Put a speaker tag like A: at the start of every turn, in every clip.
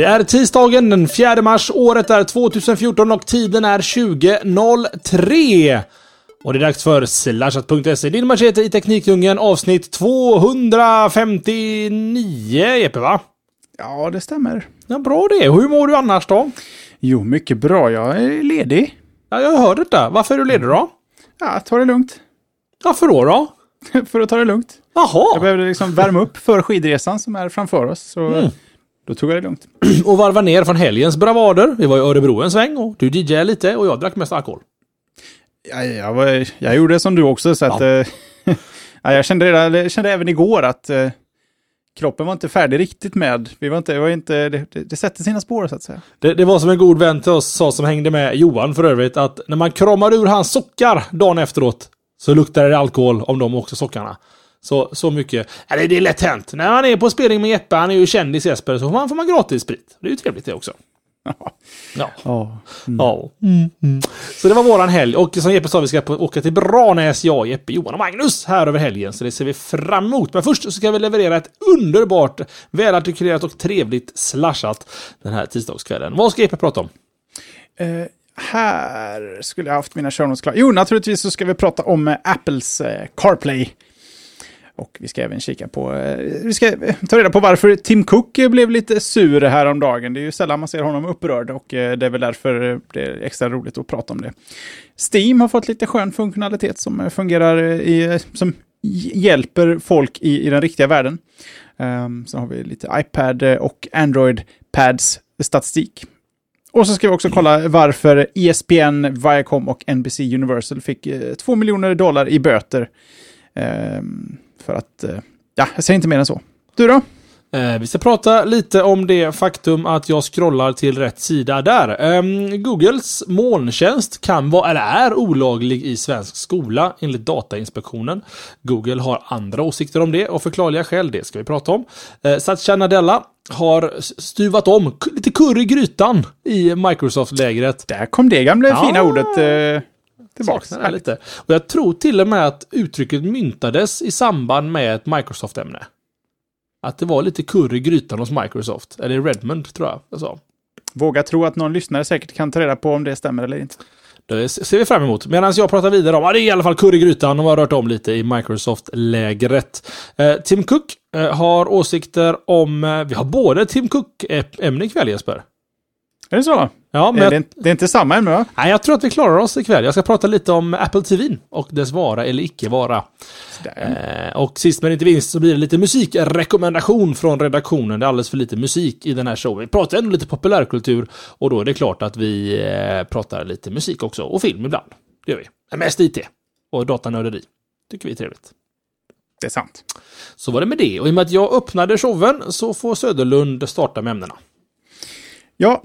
A: Det är tisdagen den 4 mars, året är 2014 och tiden är 20.03. Och det är dags för slashat.se, din machete i Teknikdjungeln avsnitt 259 Jeppe va?
B: Ja, det stämmer.
A: Ja, bra det. Hur mår du annars då?
B: Jo, mycket bra. Jag är ledig.
A: Ja, jag hör detta. Varför är du ledig då?
B: Ja, ta det lugnt.
A: Varför då då?
B: för att ta det lugnt.
A: Jaha!
B: Jag behövde liksom värma upp för skidresan som är framför oss. Så
A: Mm.
B: Då tog jag det lugnt.
A: Och varva ner från helgens bravader. Vi var i Örebro en sväng och du DJade lite och jag drack mest alkohol.
B: Ja, jag, var, jag gjorde som du också, så att...
A: Ja.
B: eh, ja, jag kände, jag kände även igår att eh, kroppen var inte färdig riktigt med... Vi var inte, det, var inte, det, det, det sätter sina spår, så att säga.
A: Det, det var som en god vän till oss sa som hängde med, Johan för övrigt, att när man kramar ur hans sockar dagen efteråt så luktar det alkohol om de också sockarna. Så, så mycket. Ja, det, det är lätt hänt. När man är på spelning med Jeppe, han är ju kändis Jesper, så får man, får man gratis sprit. Det är ju trevligt det också. Ja.
B: Ja.
A: Ja. Mm, Så det var våran helg. Och som Jeppe sa, vi ska på, åka till Branäs, jag, Jeppe, Johan och Magnus här över helgen. Så det ser vi fram emot. Men först så ska vi leverera ett underbart, välartikulerat och trevligt slashat den här tisdagskvällen. Vad ska Jeppe prata om?
B: Eh, här skulle jag haft mina show notes klara. Jo, naturligtvis så ska vi prata om eh, Apples eh, CarPlay. Och vi ska även kika på, eh, vi ska eh, ta reda på varför Tim Cook eh, blev lite sur häromdagen. Det är ju sällan man ser honom upprörd och det är väl därför det är extra roligt att prata om det. Steam har fått lite skön funktionalitet som fungerar i, som hjälper folk i, i den riktiga världen. Um, så har vi lite iPad och Android-pads statistik. Och så ska vi också kolla varför ESPN, Viacom och NBC Universal fick eh, 2 miljoner dollar i böter. Um, för att, eh, ja, jag säger inte mer än så. Du då?
A: Eh, vi ska prata lite om det faktum att jag scrollar till rätt sida där. Ehm, Googles molntjänst kan vara, eller är olaglig i svensk skola enligt Datainspektionen. Google har andra åsikter om det och förklarliga skäl, det ska vi prata om. Eh, Satya Nadella har stuvat om lite curry i grytan i Microsoft-lägret.
B: Där kom det gamla
A: Ja.
B: fina ordet eh, tillbaka.
A: Det lite. Och jag tror till och med att uttrycket myntades i samband med ett Microsoft-ämne. Att det var lite curry i grytan hos Microsoft. Eller Redmond, tror jag jag sa.
B: Våga tro att någon lyssnare säkert kan ta reda på om det stämmer eller inte.
A: Det ser vi fram emot. Medan jag pratar vidare om, ja, det är i alla fall curry i grytan. De har rört om lite i Microsoft-lägret. Eh, Tim Cook eh, har åsikter om, eh, vi har både Tim Cook-ämne ikväll Jesper.
B: Är det så?
A: Ja, men
B: Eh, det, är, inte- det är inte samma ämne va?
A: nej, jag tror att vi klarar oss ikväll. Jag ska prata lite om Apple TV och dess vara eller icke vara. Eh, och sist men inte minst så blir det lite musikrekommendation från redaktionen. Det är alldeles för lite musik i den här showen. Vi pratar ändå lite populärkultur och då är det klart att vi eh, pratar lite musik också. Och film ibland. Det gör vi. Men mest IT. Och datanörderi. Tycker vi är trevligt.
B: Det är sant.
A: Så var det med det. Och i och med att jag öppnade showen så får Söderlund starta med ämnena.
B: Ja,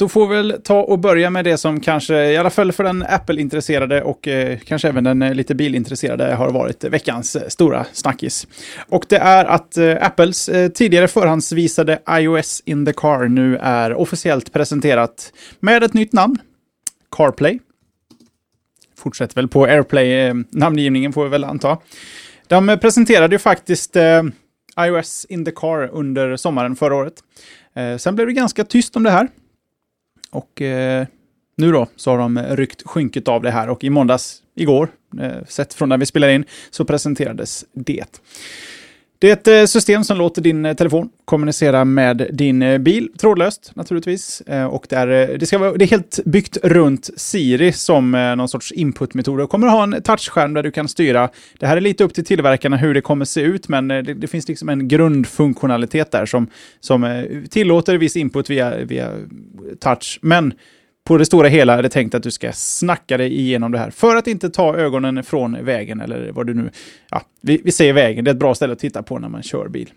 B: då får vi väl ta och börja med det som kanske, i alla fall för den Apple-intresserade och eh, kanske även den eh, lite bilintresserade, har varit veckans eh, stora snackis. Och det är att eh, Apples eh, tidigare förhandsvisade iOS in the car nu är officiellt presenterat med ett nytt namn, CarPlay. Fortsätter väl på AirPlay-namngivningen eh, får vi väl anta. De presenterade ju faktiskt eh, iOS in the car under sommaren förra året. Eh, sen blev det ganska tyst om det här. Och eh, nu då så har de ryckt skynket av det här och i måndags, igår, eh, sett från när vi spelar in, så presenterades det. Det är ett eh, system som låter din eh, telefon kommunicera med din eh, bil trådlöst naturligtvis. Och det är, det, ska vara, det är helt byggt runt Siri som någon sorts inputmetod. Du kommer ha en touchskärm där du kan styra. Det här är lite upp till tillverkarna hur det kommer se ut, men det, det finns liksom en grundfunktionalitet där som, som tillåter viss input via, via touch. Men på det stora hela är det tänkt att du ska snacka dig igenom det här för att inte ta ögonen från vägen eller vad du nu... Ja, vi, vi säger vägen, det är ett bra ställe att titta på när man kör bil.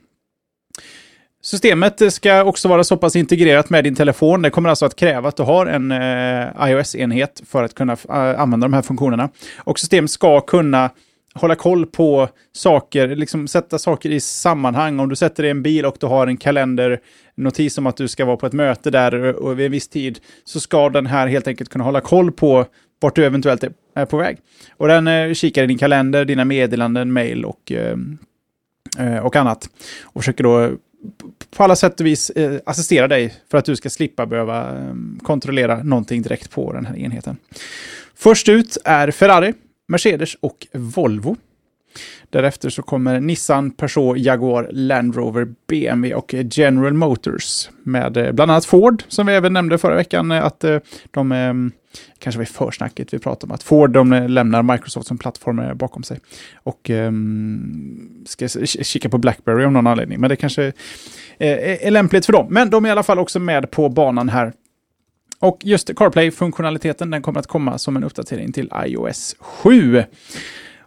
B: Systemet ska också vara så pass integrerat med din telefon. Det kommer alltså att kräva att du har en eh, iOS-enhet för att kunna eh, använda de här funktionerna. Och systemet ska kunna hålla koll på saker, liksom sätta saker i sammanhang. Om du sätter dig i en bil och du har en kalender notis om att du ska vara på ett möte där och vid en viss tid, så ska den här helt enkelt kunna hålla koll på vart du eventuellt är på väg. Och den eh, kikar i din kalender, dina meddelanden, mail och, eh, eh, och annat. Och försöker då på alla sätt och vis eh, assistera dig för att du ska slippa behöva eh, kontrollera någonting direkt på den här enheten. Först ut är Ferrari, Mercedes och Volvo. Därefter så kommer Nissan, Peugeot, Jaguar, Land Rover, BMW och General Motors. Med eh, bland annat Ford, som vi även nämnde förra veckan, eh, att eh, de kanske var i försnacket vi pratade om, att Ford de lämnar Microsoft som plattform bakom sig. Och um, ska kika på Blackberry av någon anledning, men det kanske är lämpligt för dem. Men de är i alla fall också med på banan här. Och just CarPlay-funktionaliteten, den kommer att komma som en uppdatering till iOS 7.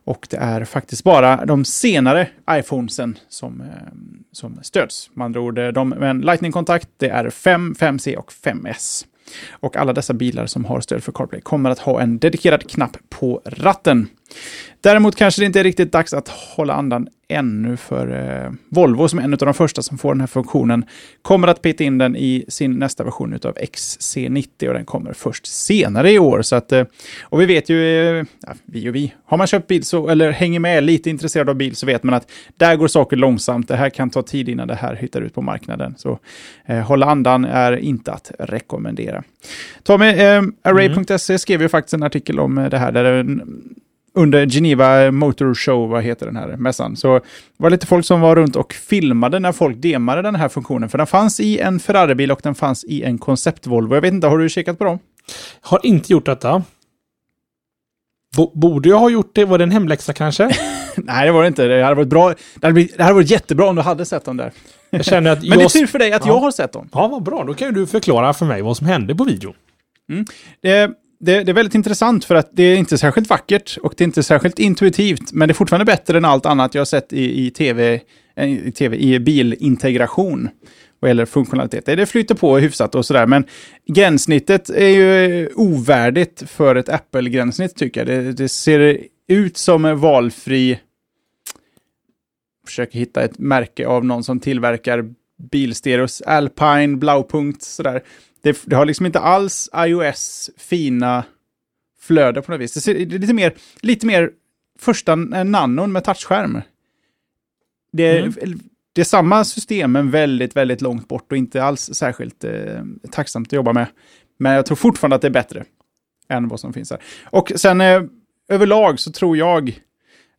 B: Och det är faktiskt bara de senare iPhonesen som, eh, som stöds. Man andra ord, eh, de med en Lightning-kontakt, det är 5, 5C och 5S. Och alla dessa bilar som har stöd för CarPlay kommer att ha en dedikerad knapp på ratten. Däremot kanske det inte är riktigt dags att hålla andan ännu för eh, Volvo, som är en av de första som får den här funktionen, kommer att peta in den i sin nästa version av XC90 och den kommer först senare i år. Så att, eh, och vi vet ju, eh, ja, vi och vi, har man köpt bil så, eller hänger med lite intresserad av bil så vet man att där går saker långsamt. Det här kan ta tid innan det här hittar ut på marknaden. Så eh, hålla andan är inte att rekommendera. Tommy, eh, Array.se mm. skrev ju faktiskt en artikel om eh, det här där under Geneva Motor Show, vad heter den här mässan. Så det var lite folk som var runt och filmade när folk demade den här funktionen. För den fanns i en Ferrari-bil och den fanns i en koncept-Volvo. Jag vet inte, har du kikat på dem?
A: Har inte gjort detta. Borde jag ha gjort det? Var det en hemläxa kanske?
B: Nej, det var det inte. Det hade varit bra. Det hade, blivit, det hade varit jättebra om du hade sett dem där.
A: Jag känner att
B: Men det är tur för dig att ja. jag har sett dem.
A: Ja, vad bra. Då kan ju du förklara för mig vad som hände på video.
B: Mm. Det, det, det, är väldigt intressant för att det är inte särskilt vackert och det är inte särskilt intuitivt, men det är fortfarande bättre än allt annat jag har sett i, i tv, eh, i, TV, i bilintegration vad gäller funktionalitet. Det flyter på hyfsat och sådär, men gränssnittet är ju ovärdigt för ett Apple-gränssnitt tycker jag. Det, det ser ut som en valfri... Försöker hitta ett märke av någon som tillverkar bilstereos, Alpine, Blaupunkt, sådär det, det, har liksom inte alls iOS fina flöde på något vis. Det, är lite mer, lite mer första nanon med touchskärm. Det, mm. det är samma system, men väldigt, väldigt långt bort och inte alls särskilt eh, tacksamt att jobba med. Men jag tror fortfarande att det är bättre än vad som finns här. Och sen eh, överlag så tror jag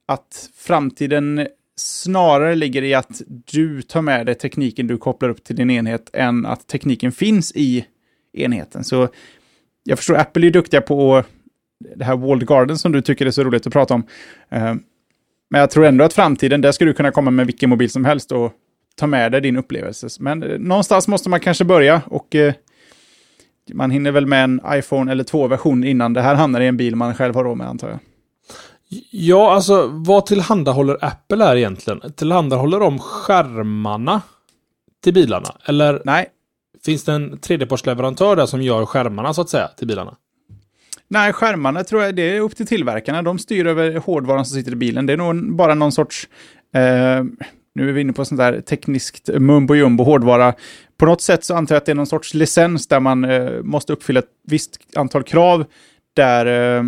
B: att framtiden snarare ligger i att du tar med dig tekniken du kopplar upp till din enhet än att tekniken finns i enheten. Så jag förstår, Apple är duktiga på det här Walled Garden som du tycker är så roligt att prata om. Eh, men jag tror ändå att framtiden, där ska du kunna komma med vilken mobil som helst och ta med dig din upplevelse. Men eh, någonstans måste man kanske börja och eh, man hinner väl med en iPhone eller två version innan det här hamnar i en bil man själv har råd med antar jag.
A: Ja, alltså vad tillhandahåller Apple här egentligen? Tillhandahåller de skärmarna till bilarna? Eller?
B: Nej,
A: Finns det en tredjepartsleverantör där som gör skärmarna så att säga till bilarna?
B: Nej, skärmarna tror jag det är upp till tillverkarna. De styr över hårdvaran som sitter i bilen. Det är nog bara någon sorts, eh, nu är vi inne på sånt där tekniskt mumbo jumbo hårdvara. På något sätt så antar jag att det är någon sorts licens där man eh, måste uppfylla ett visst antal krav där, eh,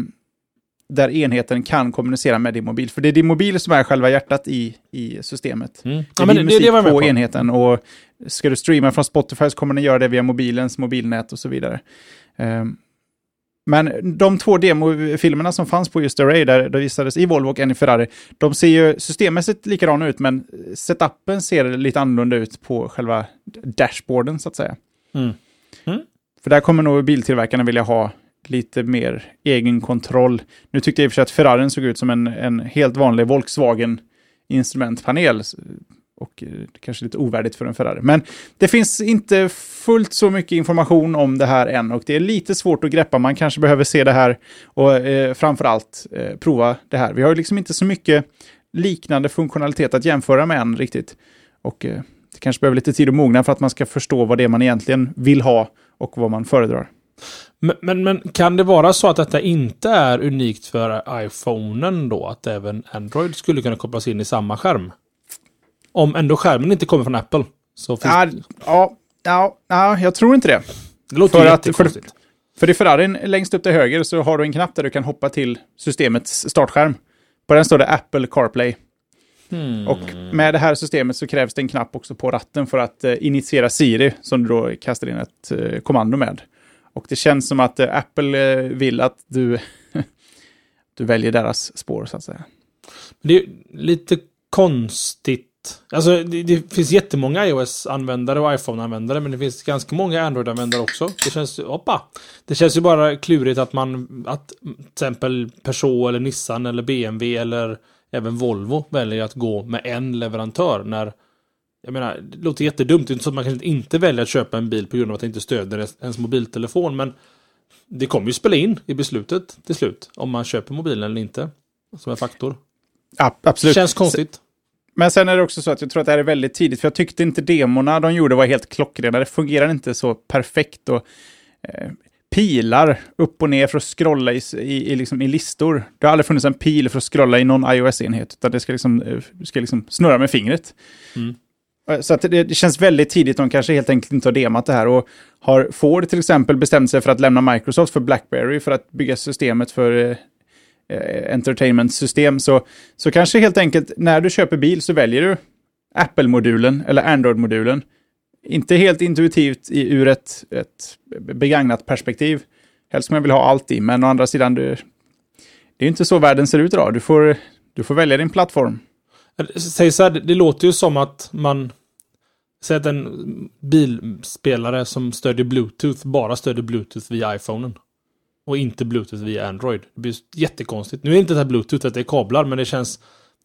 B: där enheten kan kommunicera med din mobil. För det är din mobil som är själva hjärtat i, i systemet. Mm. Det är ja, din musik det, det på, på enheten och Ska du streama från Spotify så kommer den göra det via mobilens mobilnät och så vidare. Um, men de två demofilmerna som fanns på just Array, där det visades i Volvo och en i Ferrari, de ser ju systemmässigt likadana ut, men setupen ser lite annorlunda ut på själva dashboarden, så att säga. Mm. Mm. För där kommer nog biltillverkarna vilja ha lite mer egen kontroll. Nu tyckte jag i och för sig att Ferrarin såg ut som en, en helt vanlig Volkswagen instrumentpanel och eh, kanske lite ovärdigt för en Ferrari. Men det finns inte fullt så mycket information om det här än och det är lite svårt att greppa. Man kanske behöver se det här och eh, framförallt eh, prova det här. Vi har liksom inte så mycket liknande funktionalitet att jämföra med än riktigt. Och eh, det kanske behöver lite tid att mogna för att man ska förstå vad det är man egentligen vill ha och vad man föredrar.
A: Men, men, men, kan det vara så att detta inte är unikt för iPhonen då? Att även Android skulle kunna kopplas in i samma skärm? Om ändå skärmen inte kommer från Apple. Så finns
B: Ja, ja, ja, ja, jag tror inte det.
A: det låter
B: för att- för-. För i Ferrarin längst upp till höger så har du en knapp där du kan hoppa till systemets startskärm. På den står det Apple CarPlay.
A: Hmm.
B: Och med det här systemet så krävs det en knapp också på ratten för att eh, initiera Siri som du då kastar in ett eh, kommando med. Och det känns som att eh, Apple eh, vill att du, du väljer deras spår så att säga.
A: Det är lite konstigt. Alltså det, det finns jättemånga iOS-användare och iPhone-användare men det finns ganska många Android-användare också. Det känns, hoppa! Det känns ju bara klurigt att man, att till exempel Peugeot eller Nissan eller BMW eller även Volvo väljer att gå med en leverantör när jag menar, det låter jättedumt. Det är inte så att man kanske inte väljer att köpa en bil på grund av att det inte stöder ens mobiltelefon. Men det kommer ju spela in i beslutet till slut. Om man köper mobilen eller inte. Som en faktor.
B: Ja, absolut.
A: Känns konstigt.
B: Men sen är det också så att jag tror att det här är väldigt tidigt, för jag tyckte inte demorna de gjorde var helt klockrena. Det fungerar inte så perfekt och eh, pilar upp och ner för att scrolla i, i, i, liksom, i listor. Det har aldrig funnits en pil för att scrolla i någon iOS-enhet, utan det ska liksom, eh, ska liksom snurra med fingret.
A: Mm.
B: Så att det, det känns väldigt tidigt, de kanske helt enkelt inte har demat det här. Och har Ford till exempel bestämt sig för att lämna Microsoft för Blackberry för att bygga systemet för eh, eh, entertainment-system, så, så kanske helt enkelt när du köper bil så väljer du Apple-modulen eller Android-modulen. Inte helt intuitivt i, ur ett, ett begagnat perspektiv. Helst som jag vill ha allt i, men å andra sidan, det, det är inte så världen ser ut idag. Du får, du får välja din plattform.
A: Säg så här, det, det låter ju som att man... Säg att en bilspelare som stödjer Bluetooth bara stödjer Bluetooth via iPhonen. Och inte Bluetooth via Android. Det blir jättekonstigt. Nu är inte det här Bluetooth att det är kablar, men det känns...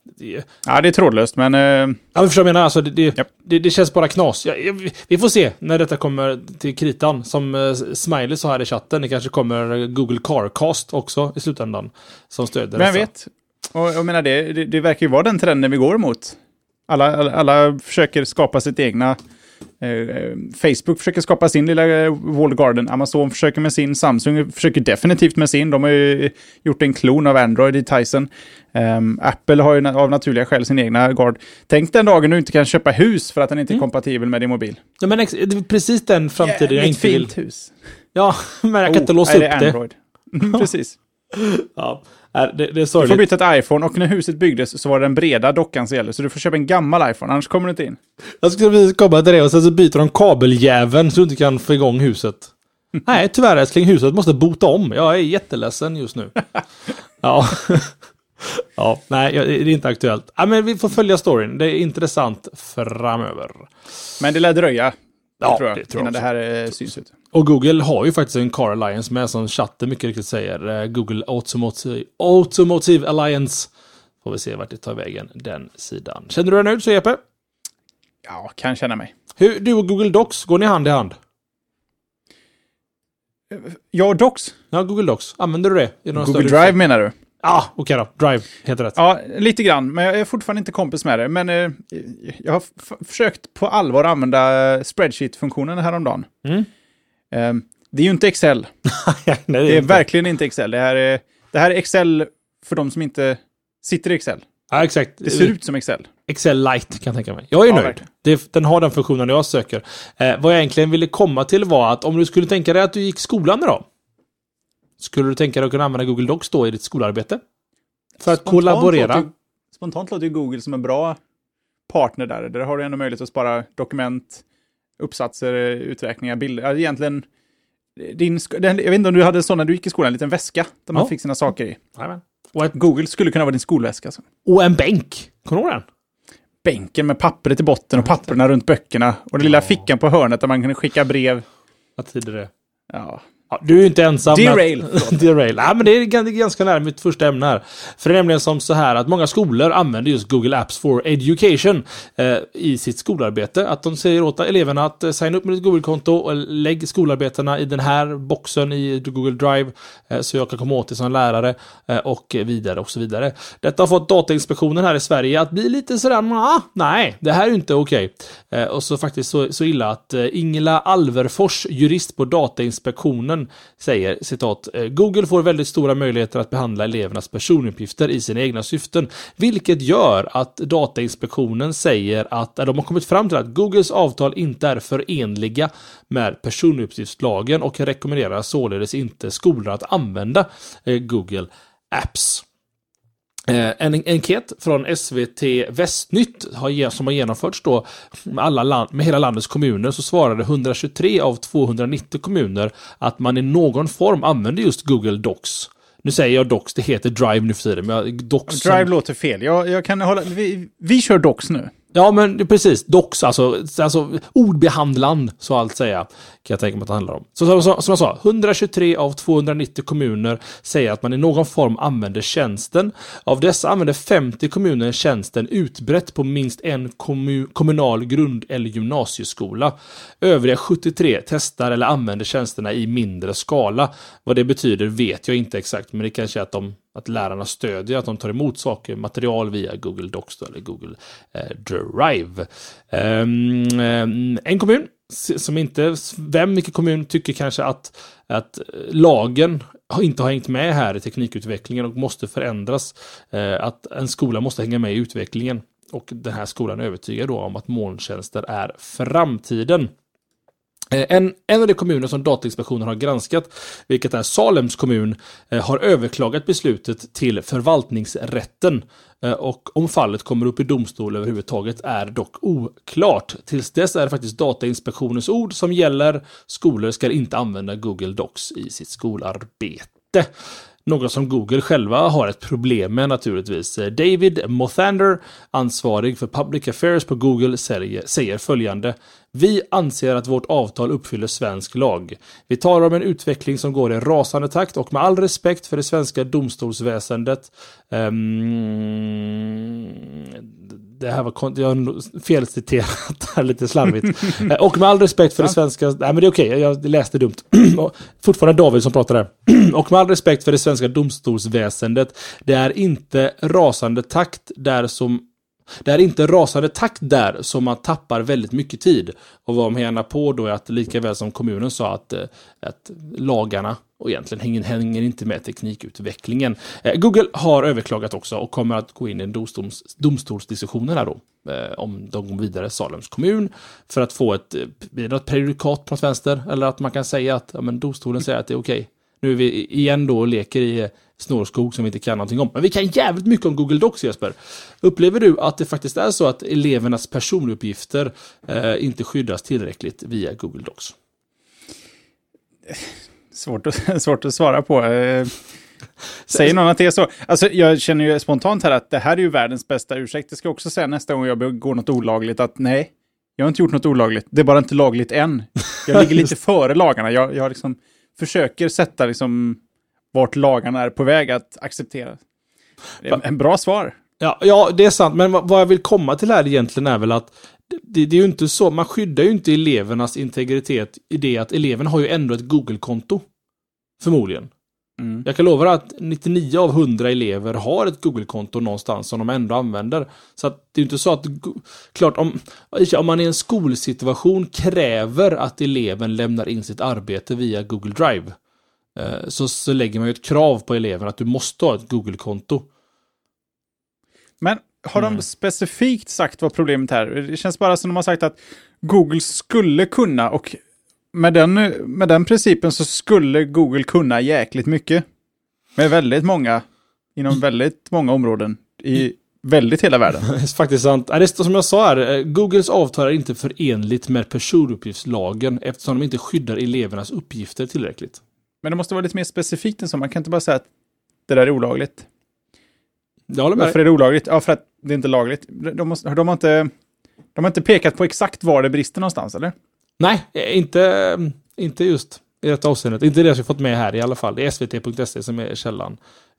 A: Det,
B: Ja, det är trådlöst, men eh,
A: Ja, men förstår jag menar? Alltså, det, det,
B: Japp.
A: det, det känns bara knas. Ja, ja, vi får se när detta kommer till kritan. Som uh, Smiley sa här i chatten, det kanske kommer Google Carcast också i slutändan. Som stöder
B: vem
A: dessa.
B: vet? Och jag menar, det, det, det verkar ju vara den trenden vi går emot. Alla, alla, alla försöker skapa sitt egna... Eh, eh, Facebook försöker skapa sin lilla eh, walled garden. Amazon försöker med sin. Samsung försöker definitivt med sin. De har ju gjort en klon av Android i Tyson. Ehm, Apple har ju av naturliga skäl sin egna guard. Tänk den dagen du inte kan köpa hus för att den inte är
A: Mm.
B: kompatibel med din mobil.
A: Ja, men ex- det är precis den framtiden jag
B: Jävligt
A: inte vill.
B: fint hus.
A: Ja, men jag kan inte
B: Oh,
A: låsa
B: är
A: upp det.
B: Android. Precis.
A: Ja, det, det är
B: Du får
A: sorgligt.
B: byta ett iPhone och när huset byggdes så var det den breda dockan som gällde. Så du får köpa en gammal iPhone, annars kommer du inte in.
A: Jag skulle precis komma till det och sen så byter de kabeljäveln så du inte kan få igång huset. Nej, tyvärr älskling, huset måste bota om. Jag är jätteledsen just nu. Ja. Ja, nej, det är inte aktuellt. Ja, men vi får följa storyn. Det är intressant framöver.
B: Men det lär dröja,
A: Ja,
B: tror jag,
A: det tror jag
B: innan
A: också.
B: det här eh, syns ut.
A: Och Google har ju faktiskt en Car Alliance med som chatten mycket riktigt säger. eh, Google Automotive, Automotive Alliance. Får vi se vart det tar vägen, den sidan. Känner du dig nöjd så Jeppe?
B: Ja, kan känna mig.
A: Hur, du och Google Docs, går ni hand i hand?
B: Ja, och Docs.
A: Ja, Google Docs. Använder du det?
B: Google Drive menar du?
A: Ja, okej då. Drive heter rätt.
B: Ja, lite grann. Men jag är fortfarande inte kompis med det. Men eh, jag har försökt på allvar använda spreadsheet-funktionen häromdagen.
A: Mm.
B: Eh, det är ju inte Excel.
A: Nej, det
B: Det är
A: inte.
B: verkligen inte Excel. Det här är, det här är Excel för de som inte sitter i Excel.
A: Ja, exakt.
B: Det ser ut som Excel.
A: Excel Lite kan jag tänka mig. Jag är
B: Ja,
A: nöjd. Det, den har den funktionen jag söker. Eh, vad jag egentligen ville komma till var att om du skulle tänka dig att du gick skolan idag. Skulle du tänka dig att kunna använda Google Docs då i ditt skolarbete? För att kollaborera.
B: Låter, spontant låter Google som en bra partner där. Där har du ändå möjlighet att spara dokument, uppsatser, uträkningar, bilder. Egentligen, din, den, jag vet inte om du hade sån när du gick i skolan, en liten väska där man
A: Ja.
B: fick sina saker i.
A: Jajamän. Och, ett,
B: Google skulle kunna vara din skolväska. Alltså.
A: och en bänk. Kommer du ihåg den?
B: Bänken med pappret i botten och papperna runt böckerna. Och den lilla
A: Ja.
B: fickan på hörnet där man kunde skicka brev.
A: Vad tid är det?
B: Ja,
A: Ja, du är ju inte ensam.
B: Derail.
A: Att, derail. Ja, men det är ganska nära mitt första ämne här. För det är nämligen som så här att många skolor använder just Google Apps for Education eh, i sitt skolarbete. Att de säger åt eleverna att eh, signa upp med ett Google-konto och lägg skolarbetena i den här boxen i Google Drive eh, så jag kan komma åt det som lärare eh, och vidare och så vidare. Detta har fått Datainspektionen här i Sverige att bli lite sådär, nah, nej, det här är inte okej. Okay. Eh, och så faktiskt så, så illa att Ingela Alverfors, jurist på Datainspektionen, säger citat eh, Google får väldigt stora möjligheter att behandla elevernas personuppgifter i sina egna syften, vilket gör att Datainspektionen säger att eh, de har kommit fram till att Googles avtal inte är förenliga med personuppgiftslagen och rekommenderar således inte skolor att använda eh, Google Apps. Eh, en enkät från SVT Västnytt som har genomförts då med, alla land, med hela landets kommuner så svarade 123 av 290 kommuner att man i någon form använder just Google Docs. Nu säger jag Docs, det heter Drive nu för tiden. Men Docs
B: Drive som... låter fel. Jag, jag kan hålla... Vi, vi kör Docs nu.
A: Ja, men precis. Docs, alltså, alltså ordbehandlaren, så att säga, kan jag tänka mig att det handlar om. Så, så, som jag sa, 123 av 290 kommuner säger att man i någon form använder tjänsten. Av dessa använder 50 kommuner tjänsten utbrett på minst en kommun, kommunal grund eller gymnasieskola. Övriga 73 testar eller använder tjänsterna i mindre skala. Vad det betyder vet jag inte exakt, men det kanske är att de att lärarna stödjer att de tar emot saker, material via Google Docs eller Google eh, Drive. Ehm, eh, en kommun som inte, vem, vilken kommun tycker kanske att, att eh, lagen inte har hängt med här i teknikutvecklingen och måste förändras. Att en skola måste hänga med i utvecklingen. Och den här skolan övertygar då om att molntjänster är framtiden. Eh, en, en av de kommuner som Datainspektionen har granskat, vilket är Salems kommun, eh, har överklagat beslutet till förvaltningsrätten. Eh, och om fallet kommer upp i domstol överhuvudtaget är dock oklart. Tills dess är det faktiskt Datainspektionens ord som gäller. Skolor ska inte använda Google Docs i sitt skolarbete. Något som Google själva har ett problem med naturligtvis. David Mothander, ansvarig för Public Affairs på Google, säger följande. Vi anser att vårt avtal uppfyller svensk lag. Vi talar om en utveckling som går i rasande takt och med all respekt för det svenska domstolsväsendet. Um, det här var jag felciterat här lite slarvigt. Eh, och med all respekt för det svenska... Nej men det är okej, okay, jag läste dumt. Fortfarande David som pratar där. och med all respekt för det svenska domstolsväsendet. Det är inte rasande takt där som det är inte rasande takt där som man tappar väldigt mycket tid. Och vad de menar på då är att lika väl som kommunen sa att, eh, att lagarna och egentligen hänger, hänger inte med teknikutvecklingen. Eh, Google har överklagat också och kommer att gå in i en domstols, domstolsdiskussionen här då. Eh, om de går vidare, Salems kommun, för att få ett, blir det något prejudikat på något vänster? Eller att man kan säga att ja, men domstolen säger att det är okej. Nu är vi igen då och leker i snårskog som vi inte kan någonting om. Men vi kan jävligt mycket om Google Docs Jesper. Upplever du att det faktiskt är så att elevernas personuppgifter eh, inte skyddas tillräckligt via Google Docs?
B: Svårt att, svårt att svara på. Eh, säger någon att det är så? Alltså, jag känner ju spontant här att det här är ju världens bästa ursäkt. Det ska också säga nästa gång jag begår något olagligt att nej, jag har inte gjort något olagligt. Det är bara inte lagligt än. Jag ligger lite före lagarna. Jag, jag liksom försöker sätta liksom vart lagarna är på väg att acceptera. Det är en bra svar.
A: Ja, ja, det är sant. Men vad jag vill komma till här egentligen är väl att det, det är ju inte så, man skyddar ju inte elevernas integritet i det att eleven har ju ändå ett Google-konto. Förmodligen. Mm. Jag kan lova att 99 av 100 elever har ett Google-konto någonstans som de ändå använder. Så att det är inte så att, klart om, om man i en skolsituation kräver att eleven lämnar in sitt arbete via Google Drive. Eh, så, så lägger man ju ett krav på eleven att du måste ha ett Google-konto.
B: Men har de mm. specifikt sagt vad problemet är? Det känns bara som de har sagt att Google skulle kunna och med den, med den principen så skulle Google kunna jäkligt mycket. Med väldigt många, inom väldigt många områden i väldigt hela världen.
A: det är faktiskt sant. Det är som jag sa här, eh, Googles avtal är inte förenligt med personuppgiftslagen eftersom de inte skyddar elevernas uppgifter tillräckligt.
B: Men det måste vara lite mer specifikt än så. Man kan inte bara säga att det där är olagligt.
A: Jag håller med.
B: Varför är det olagligt? Ja, för att det är inte lagligt. De, måste, de, har inte, de har inte pekat på exakt var det brister någonstans, eller?
A: Nej, inte, inte just i detta avseendet. Inte det som jag fått med här i alla fall. Det är svt.se som är källan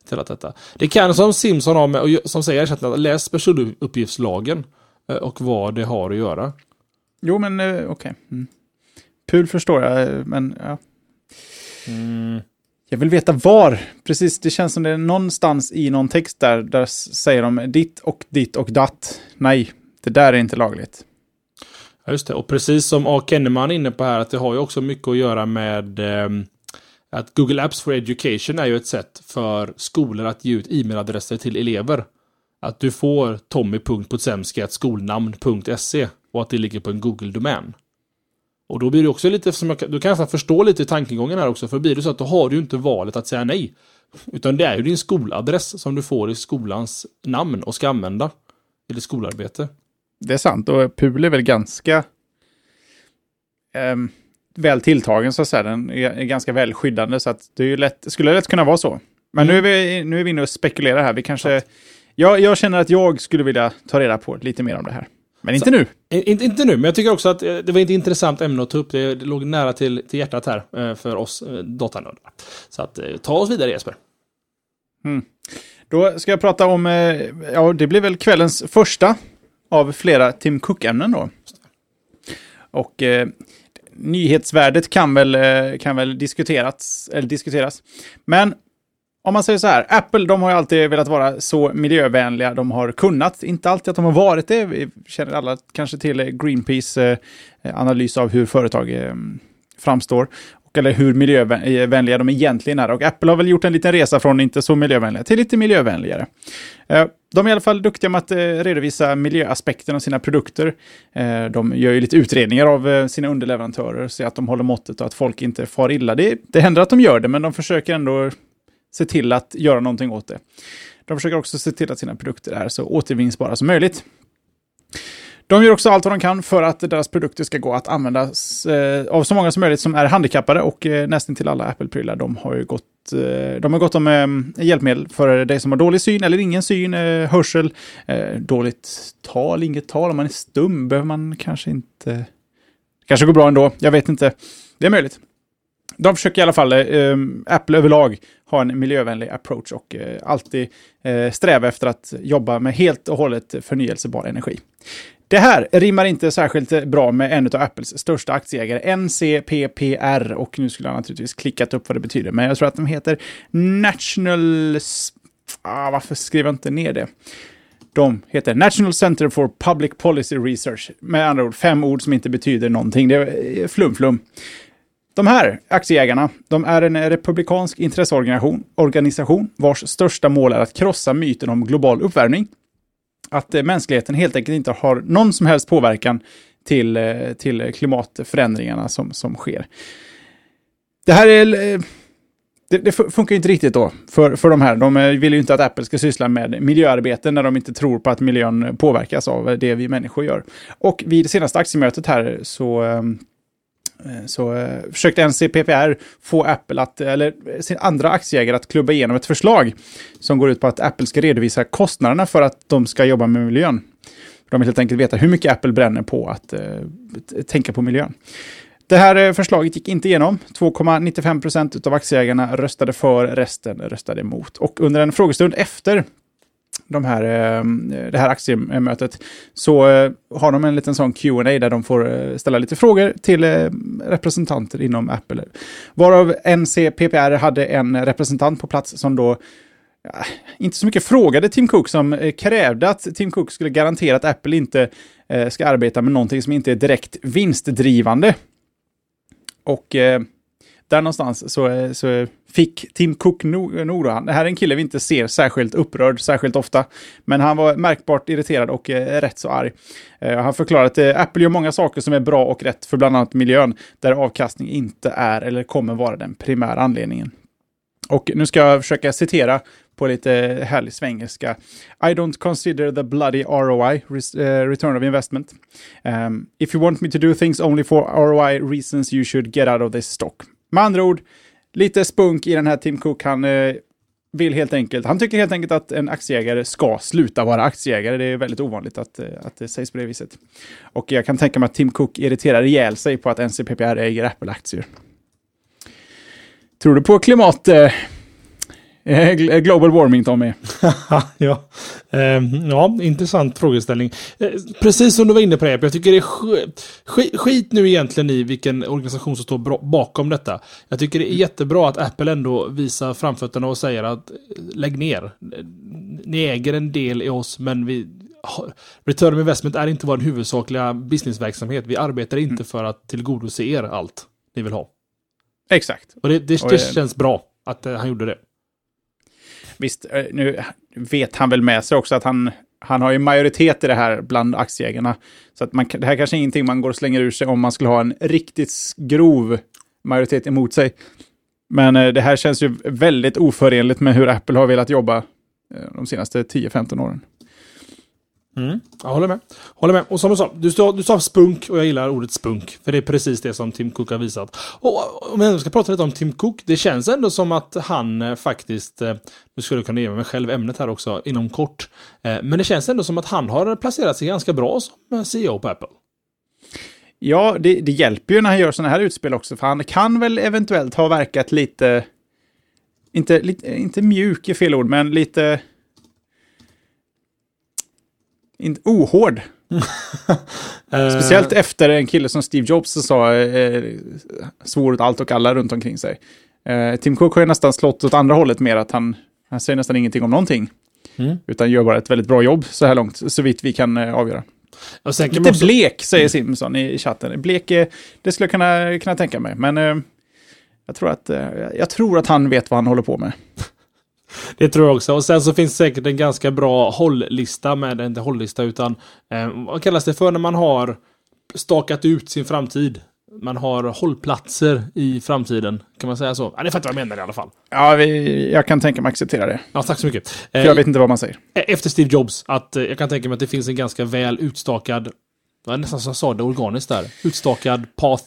A: till allt detta. Det kan som Simson har med, och som säger i chatten, läs personuppgiftslagen eh, och vad det har att göra.
B: Jo, men eh, okej. Okay. Mm. Pul förstår jag, men ja.
A: Mm.
B: Jag vill veta var. Precis, det känns som det är någonstans i någon text där, där säger de ditt och ditt och datt. Nej, det där är inte lagligt.
A: Ja, just det. Och precis som A. Kenneman är inne på här, att det har ju också mycket att göra med eh, att Google Apps for Education är ju ett sätt för skolor att ge ut e-mailadresser till elever. Att du får tommy.potsemski.skolnamn.se och att det ligger på en Google-domän. Och då blir det också lite, som jag, du kan nästan förstå lite tankegången här också, för blir det så att då har du inte valet att säga nej. Utan det är ju din skoladress som du får i skolans namn och ska använda i ditt skolarbete.
B: Det är sant, och PUL är väl ganska eh, väl tilltagen så att säga. Den är ganska väl skyddande så att det är lätt, skulle lätt kunna vara så. Men mm. nu, är vi, nu är vi inne och spekulerar här. Vi kanske... Jag, jag känner att jag skulle vilja ta reda på lite mer om det här. Men inte så, nu.
A: Inte, inte nu, men jag tycker också att eh, det var ett intressant ämne att ta upp. Det, det låg nära till, till hjärtat här eh, för oss eh, datanördar. Så att ta oss vidare Jesper.
B: Mm. Då ska jag prata om, ja det blir väl kvällens första av flera Tim Cook-ämnen då. Och eh, nyhetsvärdet kan väl, eh, kan väl diskuteras, eller diskuteras. Men om man säger så här, Apple de har ju alltid velat vara så miljövänliga de har kunnat. Inte alltid att de har varit det. Vi känner alla kanske till Greenpeace eh, analys av hur företag eh, framstår eller hur miljövänliga de egentligen är. Och Apple har väl gjort en liten resa från inte så miljövänliga till lite miljövänligare. Eh, de är i alla fall duktiga med att eh, redovisa miljöaspekten av sina produkter. Eh, de gör ju lite utredningar av sina underleverantörer, så att de håller måttet och att folk inte far illa. Det, det händer att de gör det, men de försöker ändå se till att göra någonting åt det. De försöker också se till att sina produkter är så återvinningsbara som möjligt. De gör också allt vad de kan för att deras produkter ska gå att användas eh, av så många som möjligt som är handikappade och eh, nästan till alla Apple-prylar. De har ju gått, eh, de har gått om eh, hjälpmedel för dig som har dålig syn eller ingen syn, eh, hörsel, dåligt tal, inget tal. Om man är stum behöver man kanske inte... kanske går bra ändå, jag vet inte. Det är möjligt. De försöker i alla fall, eh, Apple överlag, ha en miljövänlig approach och eh, alltid eh, sträva efter att jobba med helt och hållet förnyelsebar energi. Det här rimmar inte särskilt bra med en av Apples största aktieägare, NCPPR. Och nu skulle jag naturligtvis klickat upp vad det betyder, men jag tror att de heter National... Ah, varför skriver jag inte ner det? De heter National Center for Public Policy Research. Med andra ord, fem ord som inte betyder någonting. Det är flum-flum. De här aktieägarna, de är en republikansk intresseorganisation organisation vars största mål är att krossa myten om global uppvärmning. Att eh, mänskligheten helt enkelt inte har någon som helst påverkan till, eh, till klimatförändringarna som, som sker. Det här är... Eh, det, det funkar inte riktigt då för, för de här. De vill ju inte att Apple ska syssla med miljöarbete när de inte tror på att miljön påverkas av det vi människor gör. Och vid det senaste aktiemötet här så ehm, Eh, så eh, försökte NCPPR få Apple att, eller eh, sin andra aktieägare att klubba igenom ett förslag som går ut på att Apple ska redovisa kostnaderna för att de ska jobba med miljön. De vill helt enkelt veta hur mycket Apple bränner på att eh, tänka på miljön. Det här eh, förslaget gick inte igenom. 2,95 procent av aktieägarna röstade för, resten röstade emot. Och under en frågestund efter de här, eh, det här aktiemötet så eh, har de en liten sån Q&A där de får eh, ställa lite frågor till representanter inom Apple. Varav NCPPR hade en representant på plats som då inte så mycket frågade Tim Cook som krävde att Tim Cook skulle garantera att Apple inte ska arbeta med någonting som inte är direkt vinstdrivande. Och där någonstans så, eh, så fick Tim Cook nog, Det här är en kille vi inte ser särskilt upprörd särskilt ofta. Men han var märkbart irriterad och eh, rätt så arg. Eh, han förklarade att eh, Apple gör många saker som är bra och rätt för bland annat miljön, där avkastning inte är eller kommer vara den primära anledningen. Och nu ska jag försöka citera på lite härlig svengelska. I don't consider the bloody ROI, eh, return of investment. Um, if you want me to do things only for ROI reasons you should get out of this stock. Med andra ord, lite spunk i den här Tim Cook. Han eh, vill helt enkelt, han tycker helt enkelt att en aktieägare ska sluta vara aktieägare. Det är väldigt ovanligt att, eh, att det sägs på det viset. Och jag kan tänka mig att Tim Cook irriterar ihjäl sig på att NCPPR äger Apple-aktier. Tror du på klimat... Eh, Eh, eh global warming, Tommy?
A: ja. Eh, ja, intressant frågeställning. Eh, precis som du var inne på det, jag tycker det är skit, nu egentligen i vilken organisation som står bakom detta. Jag tycker det är jättebra att Apple ändå visar framfötterna och säger att lägg ner. Ni äger en del i oss, men vi Return of Investment är inte vår huvudsakliga businessverksamhet. Vi arbetar inte mm. för att tillgodose er allt ni vill ha.
B: Exakt.
A: Och det, det, det känns bra att han gjorde det.
B: Visst, eh, nu vet han väl med sig också att han, han har ju majoritet i det här bland aktieägarna. Så att man, det här kanske är ingenting man går och slänger ur sig om man skulle ha en riktigt grov majoritet emot sig. Men eh, det här känns ju väldigt oförenligt med hur Apple har velat jobba eh, de senaste 10-15 åren.
A: Mm, jag håller med. Håller med. Och som du sa, du sa, du sa spunk och jag gillar ordet spunk. För det är precis det som Tim Cook har visat. Och om jag ska prata lite om Tim Cook, det känns ändå som att han eh, faktiskt, eh, nu skulle jag kunna ge mig själv ämnet här också inom kort. Eh, men det känns ändå som att han har placerat sig ganska bra som CEO på Apple.
B: Ja, det, det hjälper ju när han gör sådana här utspel också, för han kan väl eventuellt ha verkat lite, inte, lite, inte mjuk i fel ord, men lite inte ohård. Eh. Speciellt efter en kille som Steve Jobs sa, eh, svor åt allt och alla runt omkring sig. Eh, Tim Cook har ju nästan slått åt andra hållet mer, att han, han säger nästan ingenting om någonting. Mm. Utan gör bara ett väldigt bra jobb så här långt, så vitt vi kan eh, avgöra. Och sen Lite också... blek, säger Simson i, i chatten. Blek, eh, det skulle jag kunna, kunna tänka mig. Men eh, jag, tror att, jag tror att han vet vad han håller på med.
A: Det tror jag också. Och sen så finns det säkert en ganska bra hålllista med, inte hålllista utan eh, vad kallas det för när man har stakat ut sin framtid? Man har hållplatser i framtiden. Kan man säga så? Ja, det fattar vad jag menar i alla fall.
B: Ja, vi, jag kan tänka mig acceptera det.
A: Ja, tack så mycket.
B: För jag vet inte vad man säger.
A: Eh, efter Steve Jobs, att eh, jag kan tänka mig att det finns en ganska väl utstakad, det var nästan så jag sa det organiskt där, utstakad path.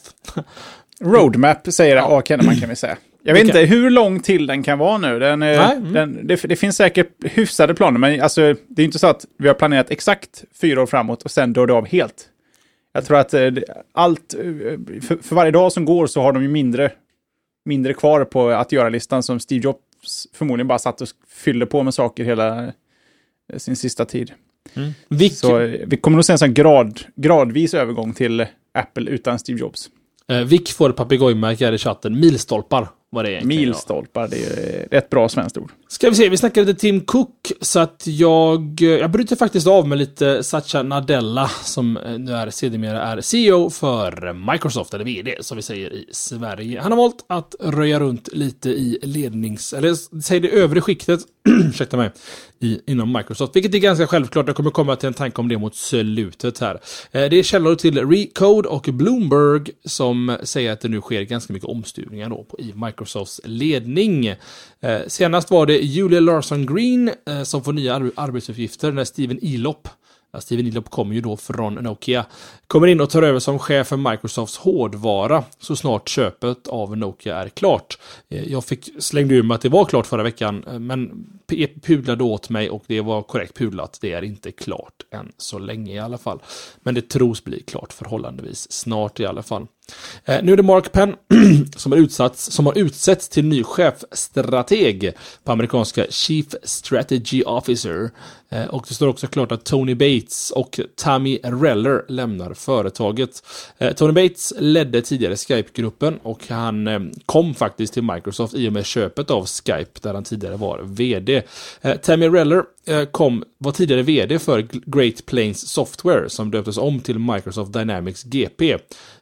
B: Roadmap säger ja. A. Kenneman kan vi säga. Jag vet inte hur lång till den kan vara nu. Den, mm. den, det, det, finns säkert hyfsade planer, men alltså, det är inte så att vi har planerat exakt fyra år framåt och sen dör det av helt. Jag tror att eh, allt, eh, för, för, varje dag som går så har de ju mindre, mindre kvar på att göra-listan som Steve Jobs förmodligen bara satt och fyllde på med saker hela sin sista tid. Mm. Vilk... Så vi kommer nog se en sån grad, gradvis övergång till Apple utan Steve Jobs.
A: Eh, Vic får papegojmärke här i chatten. Milstolpar vad det är.
B: Milstolpar, det är ett bra svenskt ord.
A: Ska vi se, vi snackade lite Tim Cook, så att jag... Jag bryter faktiskt av med lite Satya Nadella, som nu är sedermera är CEO för Microsoft, eller VD, som vi säger i Sverige. Han har valt att röja runt lite i lednings... Eller säg det övre skiktet, ursäkta mig, i, inom Microsoft. Vilket är ganska självklart, jag kommer komma till en tanke om det mot slutet här. Eh, det är källor till Recode och Bloomberg som säger att det nu sker ganska mycket omstuvningar då i Microsofts ledning. Eh, senast var det Julia Larsson Green eh, som får nya arbetsuppgifter när Steven Elop Steven Elop kommer ju då från Nokia. Kommer in och tar över som chef för Microsofts hårdvara så snart köpet av Nokia är klart. Eh, jag fick slängde ur mig att det var klart förra veckan, men pudlade åt mig och det var korrekt pudlat. Det är inte klart än så länge i alla fall. Men det tros bli klart förhållandevis snart i alla fall. Eh, nu är det Mark Penn som, har utsatts, som har utsetts till ny chefstrateg på amerikanska Chief Strategy Officer. Eh, och det står också klart att Tony Bates och Tammy Reller lämnar företaget. Eh, Tony Bates ledde tidigare Skype-gruppen och han kom faktiskt till Microsoft i och med köpet av Skype där han tidigare var VD. Tammy Reller kom, var tidigare VD för Great Plains Software som döptes om till Microsoft Dynamics GP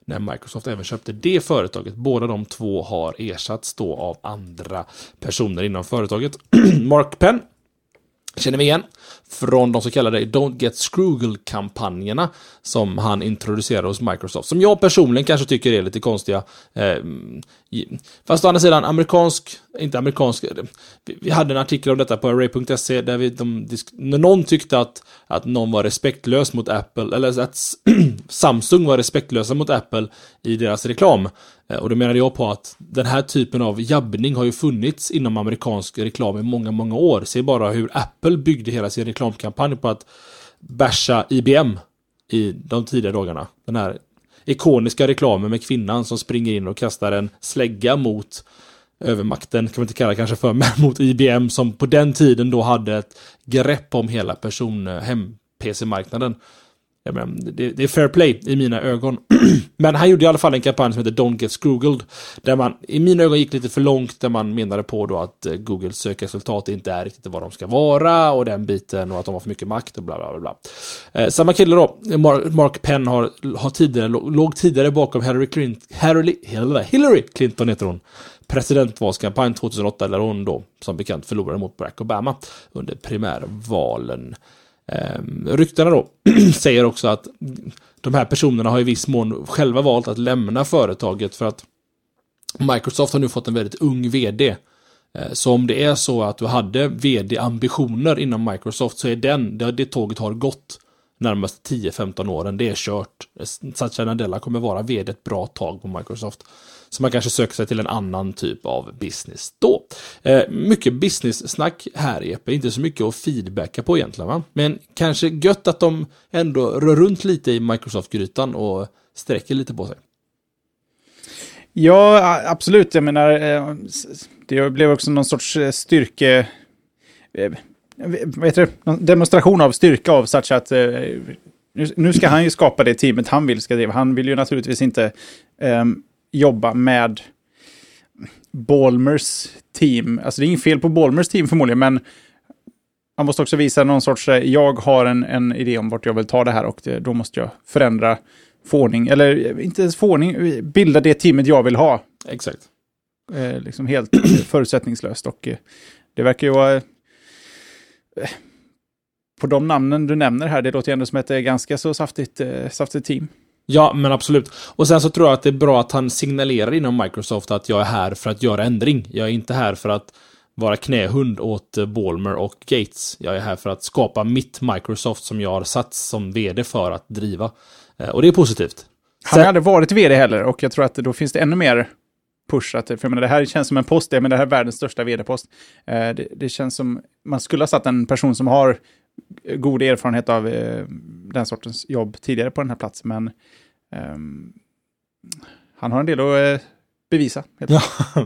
A: när Microsoft även köpte det företaget. Båda de två har ersatts då av andra personer inom företaget. Mark Penn känner vi igen från de så kallade Don't Get Scroogle-kampanjerna som han introducerade hos Microsoft. Som jag personligen kanske tycker är lite konstiga. Eh, fast å andra sidan, amerikansk, inte amerikansk, vi hade en artikel om detta på array.se där vi, de, när någon tyckte att, att någon var respektlös mot Apple, eller att Samsung var respektlösa mot Apple i deras reklam. Eh, och då menade jag på att den här typen av jabbning har ju funnits inom amerikansk reklam i många, många år. Se bara hur Apple byggde hela sin reklamkampanj på att basha IBM i de tidiga dagarna. Den här ikoniska reklamen med kvinnan som springer in och kastar en slägga mot övermakten, kan man inte kalla det kanske för, men mot IBM som på den tiden då hade ett grepp om hela person eh, hem-PC-marknaden. Menar, det, det, är fair play i mina ögon. Men han gjorde i alla fall en kampanj som heter Don't Get Googled. Där man i mina ögon gick lite för långt. Där man menade på då att eh, Googles sökresultat inte är riktigt vad de ska vara. Och den biten och att de har för mycket makt och bla bla bla. Eh, samma kille då, Mark Penn har, har tidigare, låg tidigare bakom Hillary Clinton. Hillary, Hillary Clinton heter hon presidentvalskampanj 2008 där hon då som bekant förlorade mot Barack Obama under primärvalen. Eh, ryktena då säger också att de här personerna har i viss mån själva valt att lämna företaget för att Microsoft har nu fått en väldigt ung vd. Ehm, så om det är så att du hade vd-ambitioner inom Microsoft så är den, det, det tåget har gått närmaste 10-15 åren, det är kört. Satya Nadella kommer vara vd ett bra tag på Microsoft. Så man kanske söker sig till en annan typ av business då. Eh, mycket business-snack här Jeppe, inte så mycket att feedbacka på egentligen va? Men kanske gött att de ändå rör runt lite i Microsoft-grytan och sträcker lite på sig.
B: Ja, absolut. Jag menar, eh, det blev också någon sorts eh, styrke... Eh, Eh, heter det? demonstration av styrka av Satch att nu ska han ju skapa det teamet han vill ska driva. Han vill ju naturligtvis inte um, jobba med Balmers team. Alltså det är inget fel på Balmers team förmodligen, men man måste också visa någon sorts, eh, jag har en, en idé om vart jag vill ta det här och det, då måste jag förändra förordning, eller eh, inte ens förordning, bilda det teamet jag vill ha.
A: Exakt.
B: Eh, liksom helt förutsättningslöst och eh, det verkar ju vara... Eh, på de namnen du nämner här, det låter ju ändå som ett ganska så saftigt, eh, saftigt team.
A: Ja, men absolut. Och sen så tror jag att det är bra att han signalerar inom Microsoft att jag är här för att göra ändring. Jag är inte här för att vara knähund åt Balmer och Gates. Jag är här för att skapa mitt Microsoft som jag har satt som vd för att driva. Eh, och det är positivt.
B: Han har aldrig varit vd heller och jag tror att då finns det ännu mer pushat för jag menar, det här känns som en post, men det här är världens största vd-post. Eh, det, det, känns som, man skulle ha satt en person som har god erfarenhet av eh, den sortens jobb tidigare på den här platsen, men eh, han har en del att eh, bevisa.
A: Ja,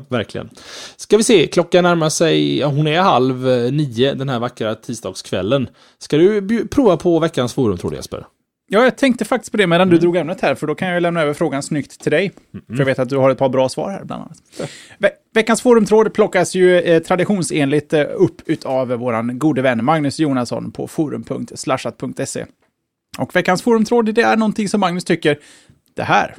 A: verkligen. Ska vi se, klockan närmar sig, ja hon är halv eh, nio den här vackra tisdagskvällen. Ska du prova på veckans forum tror du Jesper?
B: Ja, jag tänkte faktiskt på det medan mm. du drog ämnet här, för då kan jag lämna över frågan snyggt till dig. Mm. För jag vet att du har ett par bra svar här, bland annat. Ve veckans forumtråd plockas ju eh, traditionsenligt eh, upp av vår gode vän Magnus Jonasson på forum.slashat.se. Och veckans forumtråd, det är någonting som Magnus tycker, det här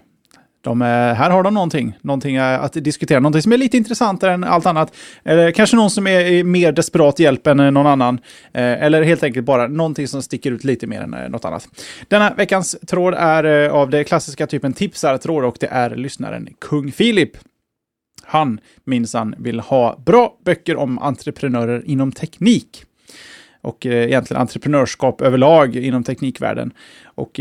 B: de, här har de någonting, någonting att diskutera, någonting som är lite intressantare än allt annat. Eller kanske någon som är mer desperat hjälp än någon annan. Eh, eller helt enkelt bara någonting som sticker ut lite mer än eh, något annat. Denna veckans tråd är eh, av det klassiska typen tipsartråd och det är lyssnaren Kung Filip. Han minsann vill ha bra böcker om entreprenörer inom teknik. Och egentligen entreprenörskap överlag inom teknikvärlden. Och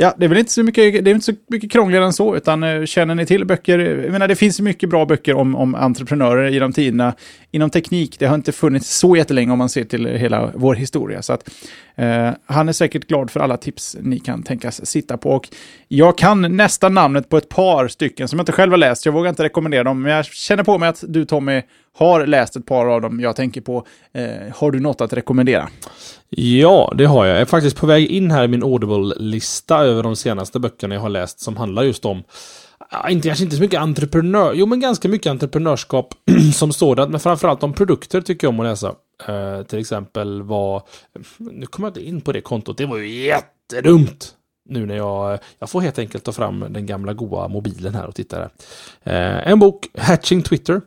B: Ja, det är väl inte så mycket, det är inte så mycket krångligare än så, utan eh, känner ni till böcker, jag menar det finns mycket bra böcker om, om entreprenörer genom tiderna. Inom teknik, det har inte funnits så jättelänge om man ser till hela vår historia. Så att, eh, han är säkert glad för alla tips ni kan tänkas sitta på. Och jag kan nästan namnet på ett par stycken som jag inte själv har läst, jag vågar inte rekommendera dem, men jag känner på mig att du Tommy har läst ett par av dem jag tänker på. Eh, har du något att rekommendera?
A: Ja, det har jag. Jag är faktiskt på väg in här i min Audible-lista över de senaste böckerna jag har läst som handlar just om inte, kanske inte så mycket entreprenör, jo men ganska mycket entreprenörskap som sådant, men framförallt om produkter tycker jag om att läsa. Uh, till exempel vad, nu kommer jag inte in på det kontot, det var ju jättedumt. Nu när jag, jag får helt enkelt ta fram den gamla goa mobilen här och titta där. Uh, en bok, Hatching Twitter,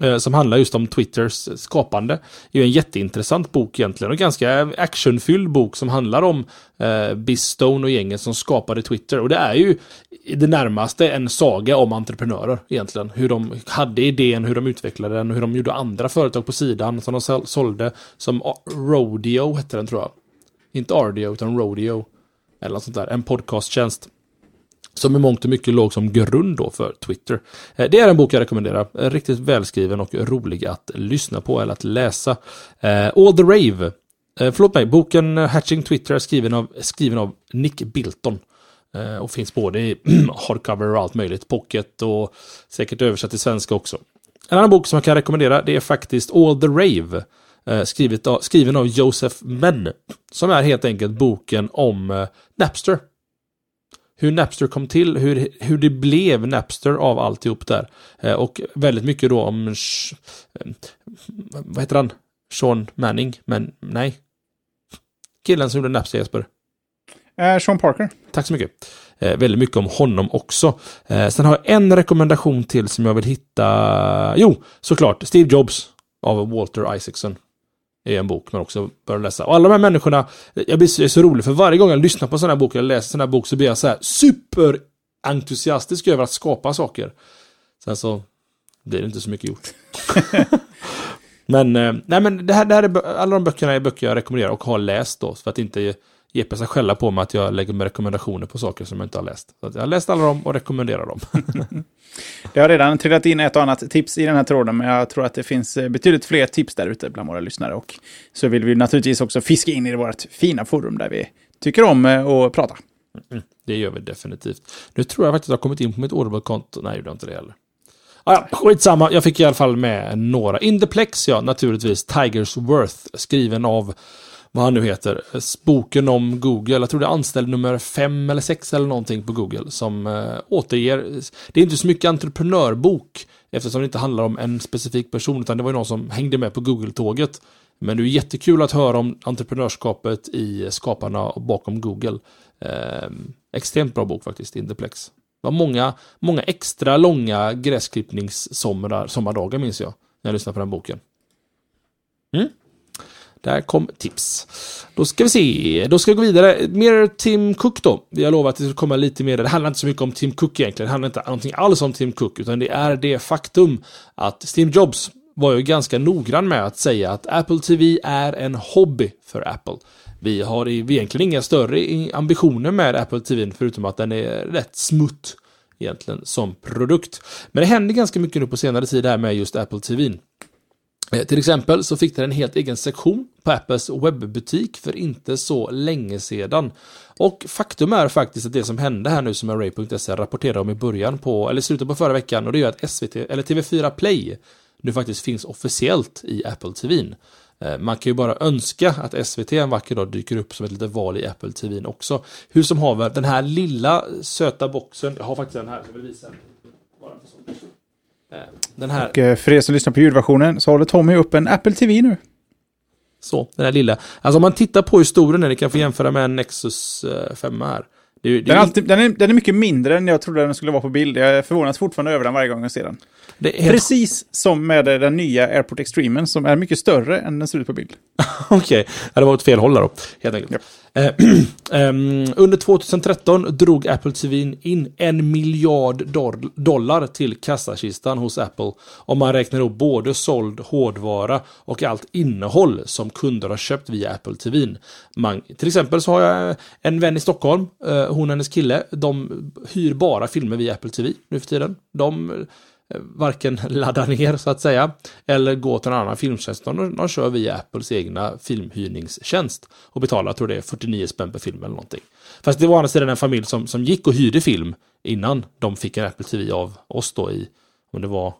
A: Eh, som handlar just om Twitters skapande. Det är en jätteintressant bok egentligen och ganska actionfylld bok som handlar om eh, Bistone och gänget som skapade Twitter. Och det är ju i det närmaste en saga om entreprenörer egentligen. Hur de hade idén, hur de utvecklade den, hur de gjorde andra företag på sidan som de sålde. Som Rodeo hette den tror jag. Inte Ardeo utan Rodeo. Eller något sånt där. En podcasttjänst. Som i mångt och mycket låg som grund då för Twitter. Eh, det är en bok jag rekommenderar. Eh, riktigt välskriven och rolig att lyssna på eller att läsa. Eh, All the Rave. Förlåt mig, boken Hatching Twitter är skriven av, skriven av Nick Bilton. Och finns både i hardcover och allt möjligt. Pocket och säkert översatt till svenska också. En annan bok som jag kan rekommendera det är faktiskt All the Rave. Skrivet av, skriven av Joseph Menn. Som är helt enkelt boken om Napster. Hur Napster kom till, hur, hur det blev Napster av alltihop där. Eh, och väldigt mycket då om... Eh, vad heter han? Sean Manning? Men nej. Killen som gjorde Napster Jesper.
B: Eh, Sean Parker.
A: Tack så mycket. Eh, väldigt mycket om honom också. Eh, sen har jag en rekommendation till som jag vill hitta. Jo, såklart. Steve Jobs av Walter Isaacson. Är en bok man också bör läsa. Och alla de här människorna, jag blir så, jag är så rolig för varje gång jag lyssnar på sån här bok eller läser sån här bok så blir jag så här superentusiastisk över att skapa saker. Sen så blir det inte så mycket gjort. men, eh, nej men det här, det här är, alla de böckerna är böcker jag rekommenderar och har läst då. För att inte Jeppe ska skälla på mig att jag lägger med rekommendationer på saker som jag inte har läst. Så jag har läst alla dem och rekommenderar dem.
B: Det har redan trillat in ett och annat tips i den här tråden, men jag tror att det finns eh, betydligt fler tips där ute bland våra lyssnare. Och så vill vi naturligtvis också fiska in i vårt fina forum där vi tycker om eh, att prata.
A: Det gör vi definitivt. Nu tror jag faktiskt att jag har kommit in på mitt Audible-konto. Nej, det jag inte det heller. Ah, ja, skitsamma, jag fick i alla fall med några. In the Plex, ja, naturligtvis. Tigers Worth, skriven av vad han nu heter, eh, boken om Google. Jag tror det är anställd nummer fem eller sex eller någonting på Google som eh, återger. Det är inte så mycket entreprenörbok eftersom det inte handlar om en specifik person utan det var ju någon som hängde med på Google-tåget. Men det är jättekul att höra om entreprenörskapet i skaparna bakom Google. Eh, extremt bra bok faktiskt, Indeplex. Det var många, många extra långa gräsklippningssommardagar minns jag, när jag lyssnade på den boken. Mm. Där kom tips. Då ska vi se, då ska vi gå vidare. Mer Tim Cook då. Vi har lovat att det ska komma lite mer. Det handlar inte så mycket om Tim Cook egentligen. Det handlar inte någonting alls om Tim Cook, utan det är det faktum att Steve Jobs var ju ganska noggrann med att säga att Apple TV är en hobby för Apple. Vi har egentligen inga större ambitioner med Apple TV förutom att den är rätt smutt egentligen som produkt. Men det händer ganska mycket nu på senare tid här med just Apple TV. Eh, till exempel så fick den en helt egen sektion på Apples webbutik för inte så länge sedan. Och faktum är faktiskt att det som hände här nu som Array.se rapporterade om i början på, eller slutet på förra veckan, och det är att SVT, eller TV4 Play, nu faktiskt finns officiellt i Apple TV. Eh, man kan ju bara önska att SVT en vacker dag dyker upp som ett litet val i Apple TV också. Hur som haver, den här lilla söta boxen, jag har faktiskt den här, jag vill visa den. Bara för sånt. Eh, Den här,
B: Och eh, för er som lyssnar på ljudversionen så håller Tommy upp en Apple TV nu.
A: Så, den här lilla. Alltså om man tittar på hur stor den är, ni kan få jämföra med en Nexus eh, 5 här. Det det
B: Den är, alltid, den, är, den är mycket mindre än jag trodde den skulle vara på bild. Jag förvånas fortfarande över den varje gång jag ser den.
A: helt
B: Precis som med eh, den nya AirPort Extremen som är mycket större än den ser ut på bild.
A: Okej, ja, det var åt fel håll där då, helt enkelt. Eh, ehm, Eh, ehm, under 2013 drog Apple TV in en miljard dollar till kassakistan hos Apple. Om man räknar upp både såld hårdvara och allt innehåll som kunder har köpt via Apple TV. Man, till exempel så har jag eh, en vän i Stockholm, eh, hon och hennes kille, de hyr bara filmer via Apple TV nu för tiden. De varken ladda ner så att säga eller gå till en annan filmtjänst. De, de kör via Apples egna filmhyrningstjänst och betalar, jag tror det är 49 spänn per film eller någonting. Fast det var å andra sidan en familj som, som gick och hyrde film innan de fick en Apple TV av oss då i, om det var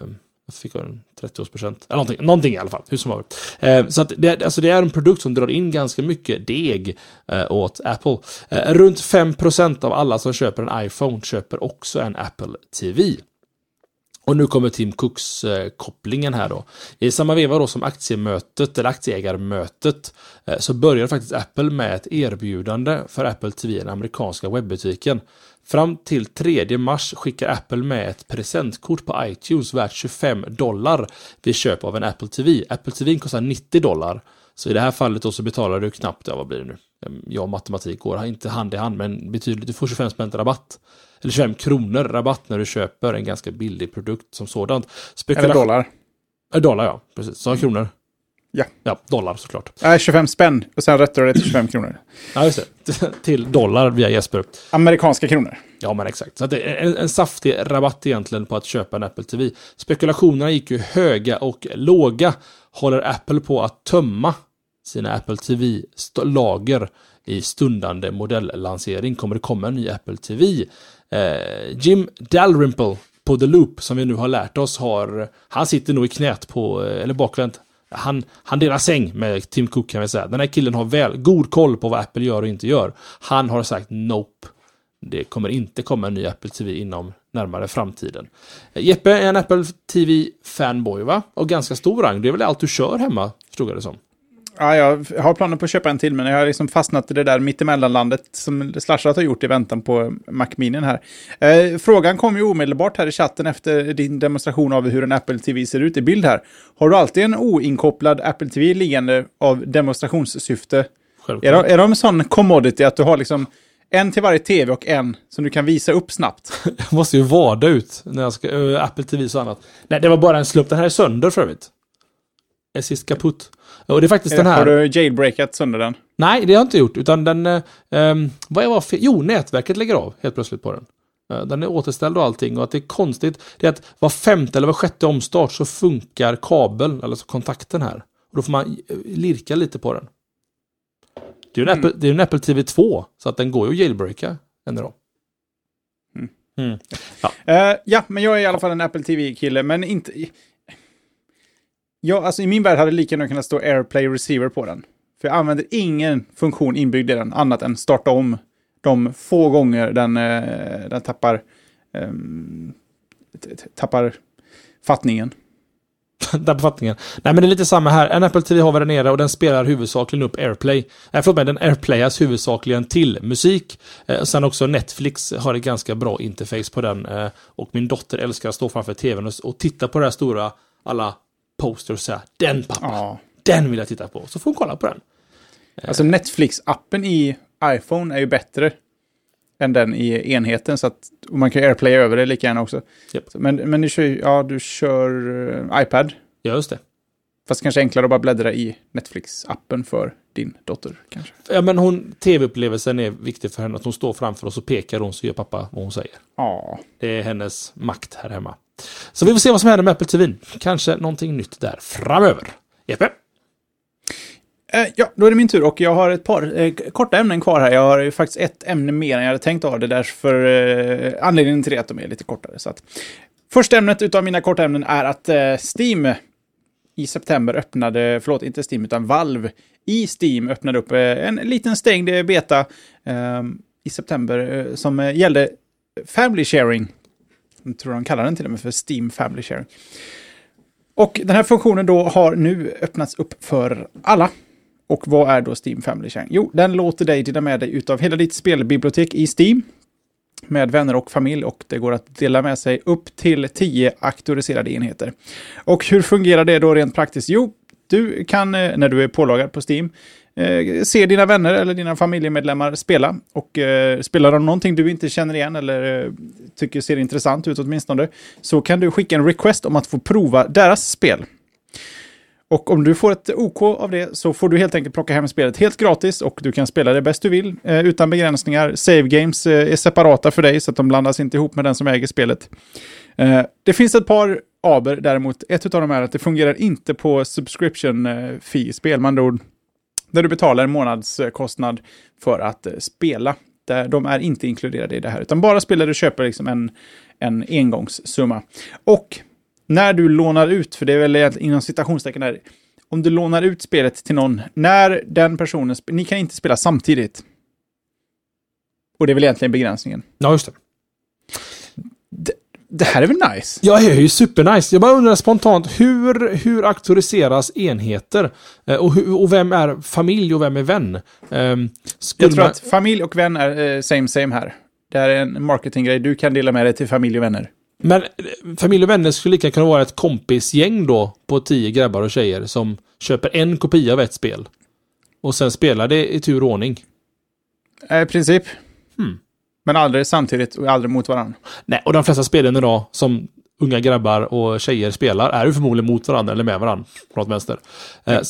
A: um, jag fick en 30-årspresent. Eller någonting, någonting i alla fall. Hur som helst. Eh, så att det, alltså det är en produkt som drar in ganska mycket deg eh, åt Apple. Eh, runt 5% av alla som köper en iPhone köper också en Apple TV. Och nu kommer Tim Cooks eh, kopplingen här då. I samma veva då som aktiemötet, eller aktieägarmötet, eh, så börjar faktiskt Apple med ett erbjudande för Apple TV, den amerikanska webbutiken. Fram till 3 mars skickar Apple med ett presentkort på iTunes värt 25 dollar vid köp av en Apple TV. Apple TV kostar 90 dollar. Så i det här fallet då så betalar du knappt, ja vad blir det nu? Jag och matematik går inte hand i hand, men betydligt, du får 25 spänn rabatt. Eller 25 kronor rabatt när du köper en ganska billig produkt som sådant. Spekula-
B: Eller dollar.
A: Eh, dollar ja, precis. Så kronor.
B: Ja.
A: Ja, dollar såklart.
B: Nej, 25 spänn. Och sen rättar du det till 25 kronor.
A: Ja, just det. Till dollar via Jesper.
B: Amerikanska kronor.
A: Ja, men exakt. Så det är en, en saftig rabatt egentligen på att köpa en Apple TV. Spekulationerna gick ju höga och låga. Håller Apple på att tömma sina Apple TV-lager i stundande modellansering. Kommer det komma en ny Apple TV? Eh, Jim Dalrymple på The Loop som vi nu har lärt oss har, han sitter nog i knät på, eh, eller bakvänt, han, han delar säng med Tim Cook kan vi säga. Den här killen har väl, god koll på vad Apple gör och inte gör. Han har sagt nope. Det kommer inte komma en ny Apple TV inom närmare framtiden. Eh, Jeppe är en Apple TV-fanboy va? Och ganska stor rang. Det är väl allt du kör hemma, förstod jag det som.
B: Ja, jag har planer på att köpa en till, men jag har liksom fastnat i det där mittemellanlandet som Slashat har gjort i väntan på Mac Mini här. Eh, frågan kom ju omedelbart här i chatten efter din demonstration av hur en Apple TV ser ut i bild här. Har du alltid en oinkopplad Apple TV liggande av demonstrationssyfte? Självklart. Är de, är de en sån commodity att du har liksom en till varje tv och en som du kan visa upp snabbt.
A: jag måste ju vada ut när jag ska, uh, Apple TV och annat. Nej, det var bara en slump. Den här är sönder för övrigt. Är sist kaputt. Och det är faktiskt den här...
B: Har du jailbreakat sönder den?
A: Nej, det har jag inte gjort. Utan den... Um, vad var fel? Jo, nätverket lägger av helt plötsligt på den. Uh, den är återställd och allting. Och att det är konstigt, det är att var femte eller var sjätte omstart så funkar kabeln, eller så kontakten här. Och då får man lirka lite på den. Det är ju en, mm. Apple, det är en Apple TV 2, så att den går ju att jailbreaka än idag.
B: Mm. Mm. Ja. Uh, ja, men jag är i alla fall en Apple TV-kille, men inte... Ja, alltså i min värld hade det lika gärna kunnat stå AirPlay Receiver på den. För jag använder ingen funktion inbyggd i den, annat än starta om de få gånger den, eh, den tappar, um, tappar fattningen.
A: där fattningen. Nej men det är lite samma här. En Apple TV har vi där nere och den spelar huvudsakligen upp AirPlay. Nej förlåt mig, den AirPlayas huvudsakligen till musik. Eh, sen också Netflix har ett ganska bra interface på den. Eh, och min dotter älskar att stå framför TVn och, och titta på det här stora, alla posters och säga den pappa, ja. den vill jag titta på. Så får hon kolla på den.
B: Alltså Netflix-appen i iPhone är ju bättre än den i enheten. Så att man kan airplaya över det lika gärna också. Yep. Men, men du kör, ja, du kör uh, iPad.
A: Ja, just det.
B: Fast kanske enklare att bara bläddra i Netflix-appen för din dotter kanske.
A: Ja, men hon, tv-upplevelsen är viktig för henne. Att hon står framför oss och pekar och så gör pappa vad hon säger.
B: Ja.
A: Det är hennes makt här hemma. Så vi får se vad som händer med Apple TV. Kanske någonting nytt där framöver. Jeppe?
B: Eh, ja, då är det min tur och jag har ett par eh, korta ämnen kvar här. Jag har faktiskt ett ämne mer än jag hade tänkt ha. Det där därför eh, anledningen till det att de är lite kortare. Så att, första ämnet utav mina korta ämnen är att eh, Steam i september öppnade, förlåt inte Steam utan Valve i Steam öppnade upp eh, en liten stängd beta ehm, i september eh, som eh, gällde Family Sharing. Jag tror de kallar den till och med för Steam Family Sharing. Och den här funktionen då har nu öppnats upp för alla. Och vad är då Steam Family Sharing? Jo, den låter dig dela med dig utav hela ditt spelbibliotek i Steam med vänner och familj och det går att dela med sig upp till 10 auktoriserade enheter. Och hur fungerar det då rent praktiskt? Jo, du kan eh, när du är pålagad på Steam eh, se dina vänner eller dina familjemedlemmar spela. Och eh, spelar de någonting du inte känner igen eller eh, tycker ser intressant ut åtminstone så kan du skicka en request om att få prova deras spel. Och om du får ett OK av det så får du helt enkelt plocka hem spelet helt gratis och du kan spela det bäst du vill eh, utan begränsningar. Save games eh, är separata för dig så att de blandas inte ihop med den som äger spelet. Eh, det finns ett par aber däremot. Ett av dem är att det fungerar inte på subscription eh, fee-spel. Man ord där du betalar en månadskostnad för att eh, spela. Där de är inte inkluderade i det här, utan bara spel där du köper liksom en, en engångssumma. Och när du lånar ut, för det är väl inom citationstecken där, om du lånar ut spelet till någon, när den personen, ni kan inte spela samtidigt. Och det är väl egentligen begränsningen.
A: Ja, just det
B: det. Här är väl nice?
A: Ja, det är ju supernice. Jag bara undrar spontant, hur, hur auktoriseras enheter? Eh, och, hur, och vem är familj och vem är vän?
B: Um, jag tror man... att familj och vän är uh, same same här. Det här är en marketinggrej. Du kan dela med dig till familj och vänner.
A: Men eh, familj och vänner skulle lika kunna vara ett kompisgäng då på tio grabbar och tjejer som köper en kopia av ett spel. Och sen spelar det i tur och ordning.
B: Eh, I princip. Hmm. Men aldrig samtidigt och aldrig mot varandra.
A: Nej, och de flesta spelen idag som unga grabbar och tjejer spelar är ju förmodligen mot varandra eller med varandra. På något vänster.
B: Eh,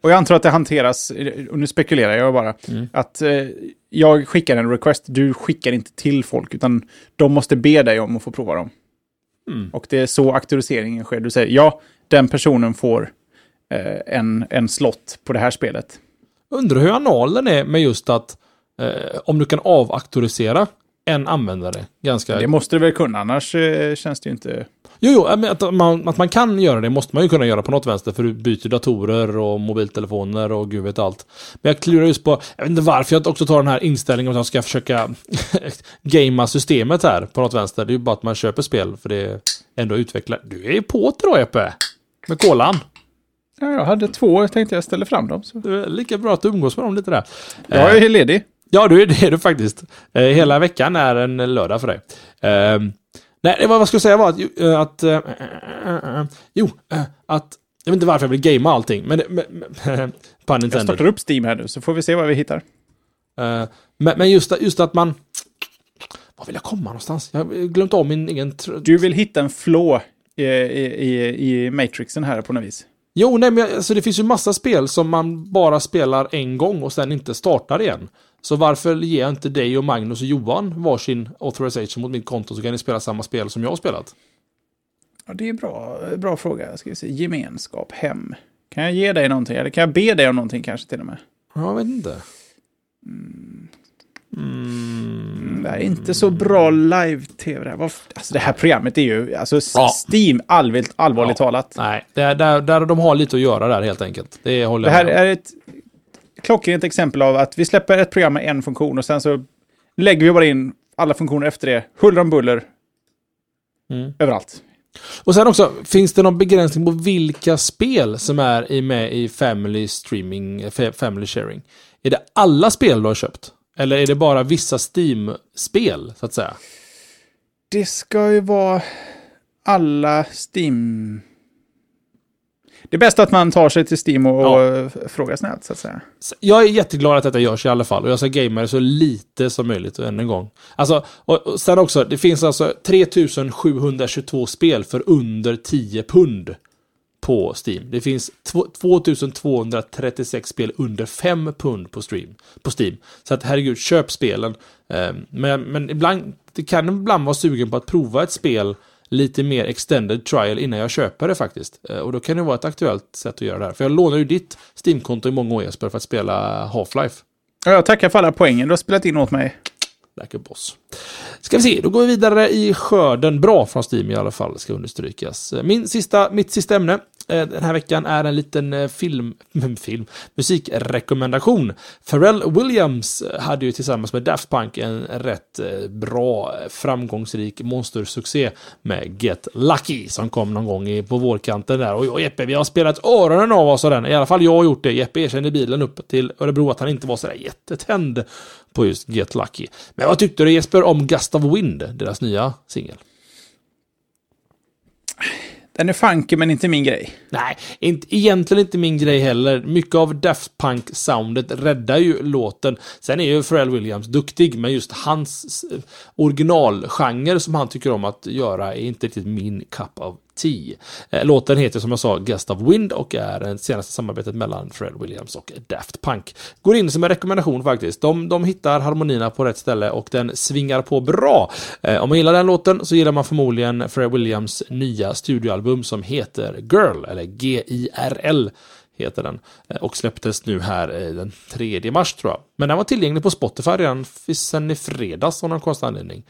B: och jag antar att det hanteras, och nu spekulerar jag bara, mm. att eh, jag skickar en request, du skickar inte till folk, utan de måste be dig om att få prova dem. Mm. Och det är så auktoriseringen sker. Du säger ja, den personen får eh, en, en slott på det här spelet.
A: Undrar hur analen är med just att eh, om du kan avauktorisera en användare. Ganska...
B: Det måste du väl kunna, annars eh, känns det ju inte...
A: Jo, jo, att man, att man kan göra det måste man ju kunna göra på något vänster för du byter datorer och mobiltelefoner och gud vet allt. Men jag klurar just på, jag vet inte varför jag också tar den här inställningen att jag ska försöka gamea systemet här på något vänster. Det är ju bara att man köper spel för det är ändå utvecklat. Du är ju på idag Jeppe! Med kolan.
B: Ja, jag hade två, jag tänkte jag ställer fram dem. Så.
A: Det är lika bra att du umgås med dem lite där.
B: Jag är ledig.
A: Ja, du är det är du faktiskt. Eh, hela veckan är en lördag för dig. Eh, nej, vad jag skulle säga var att... Uh, att uh, jo, att... Jag vet inte varför jag vill gamea allting, men... men.
B: Jag startar upp Steam här nu, så får vi se vad vi hittar.
A: men, men just, just att man... Var vill jag komma någonstans? Jag har glömt av min egen...
B: Du vill hitta en flå i, i, i Matrixen här på något vis?
A: Jo, nej, men alltså, det finns ju massa spel som man bara spelar en gång och sen inte startar igen. Så varför ger jag inte dig och Magnus och Johan varsin authorization mot mitt konto så kan ni spela samma spel som jag har spelat?
B: Ja, det är en bra, bra fråga. Ska vi se. Gemenskap, hem. Kan jag ge dig någonting? Eller kan jag be dig om någonting kanske till och med?
A: Jag vet inte.
B: Mm. Mm. Det är inte så bra live-tv. Alltså det här programmet är ju, alltså ja. Steam, allvarligt, allvarligt ja. talat.
A: Nej, det är där, där de har lite att göra där helt enkelt. Det håller
B: Det här är ett klockrent exempel av att vi släpper ett program med en funktion och sen så lägger vi bara in alla funktioner efter det. Huller om buller. Mm. Överallt.
A: Och sen också, finns det någon begränsning på vilka spel som är med i Family Streaming, Family Sharing? Är det alla spel du har köpt? Eller är det bara vissa Steam-spel, så att säga?
B: Det ska ju vara alla Steam det är bäst att man tar sig till Steam och, ja. och frågar snällt, så att säga.
A: Jag är jätteglad att detta görs i alla fall. Och jag ska gamea det så lite som möjligt än en gång. Alltså, och, och sen också, det finns alltså 3722 spel för under 10 pund på Steam. Det finns 2236 spel under 5 pund på, stream, på Steam. Så att herregud, köp spelen. Ehm, men, men ibland, det kan ibland vara sugen på att prova ett spel lite mer extended trial innan jag köper det faktiskt. Eh, och då kan det vara ett aktuellt sätt att göra det här. För jag lånar ju ditt Steam-konto i många år Jesper för att spela Half-Life.
B: Ja, jag tackar för alla poängen du har spelat in åt mig.
A: Like boss. Ska vi se, då går vi vidare i skörden. Bra från Steam i alla fall, ska understrykas. Min sista, mitt sista ämne Eh, Eh, den här veckan är en liten eh, film, film musikrekommendation. Pharrell Williams eh, hade ju tillsammans med Daft Punk en rätt bra, framgångsrik monstersuccé med Get Lucky som kom någon gång på vårkanten där. Och Jeppe, vi har spelat öronen av oss av den. I alla fall jag har gjort det. Jeppe erkände bilen upp till Örebro att han inte var sådär jättetänd på just Get Lucky. Men vad tyckte du Jesper om Gust of Wind, deras nya singel?
B: Den är funky men inte min grej.
A: Nej, inte, egentligen inte min grej heller. Mycket av Daft Punk-soundet räddar ju låten. Sen är ju Pharrell Williams duktig, men just hans originalgenre som han tycker om att göra är inte riktigt min cup of 10. Eh, låten heter som jag sa Gust of Wind och är det senaste samarbetet mellan Fred Williams och Daft Punk. Går in som en rekommendation faktiskt. De, de hittar harmonierna på rätt ställe och den svingar på bra. Eh, om man gillar den låten så gillar man förmodligen Fred Williams nya studioalbum som heter Girl, eller G-I-R-L heter den. Eh, och släpptes nu här den 3 mars tror jag. Men den var tillgänglig på Spotify redan sen i fredags av någon konstig anledning.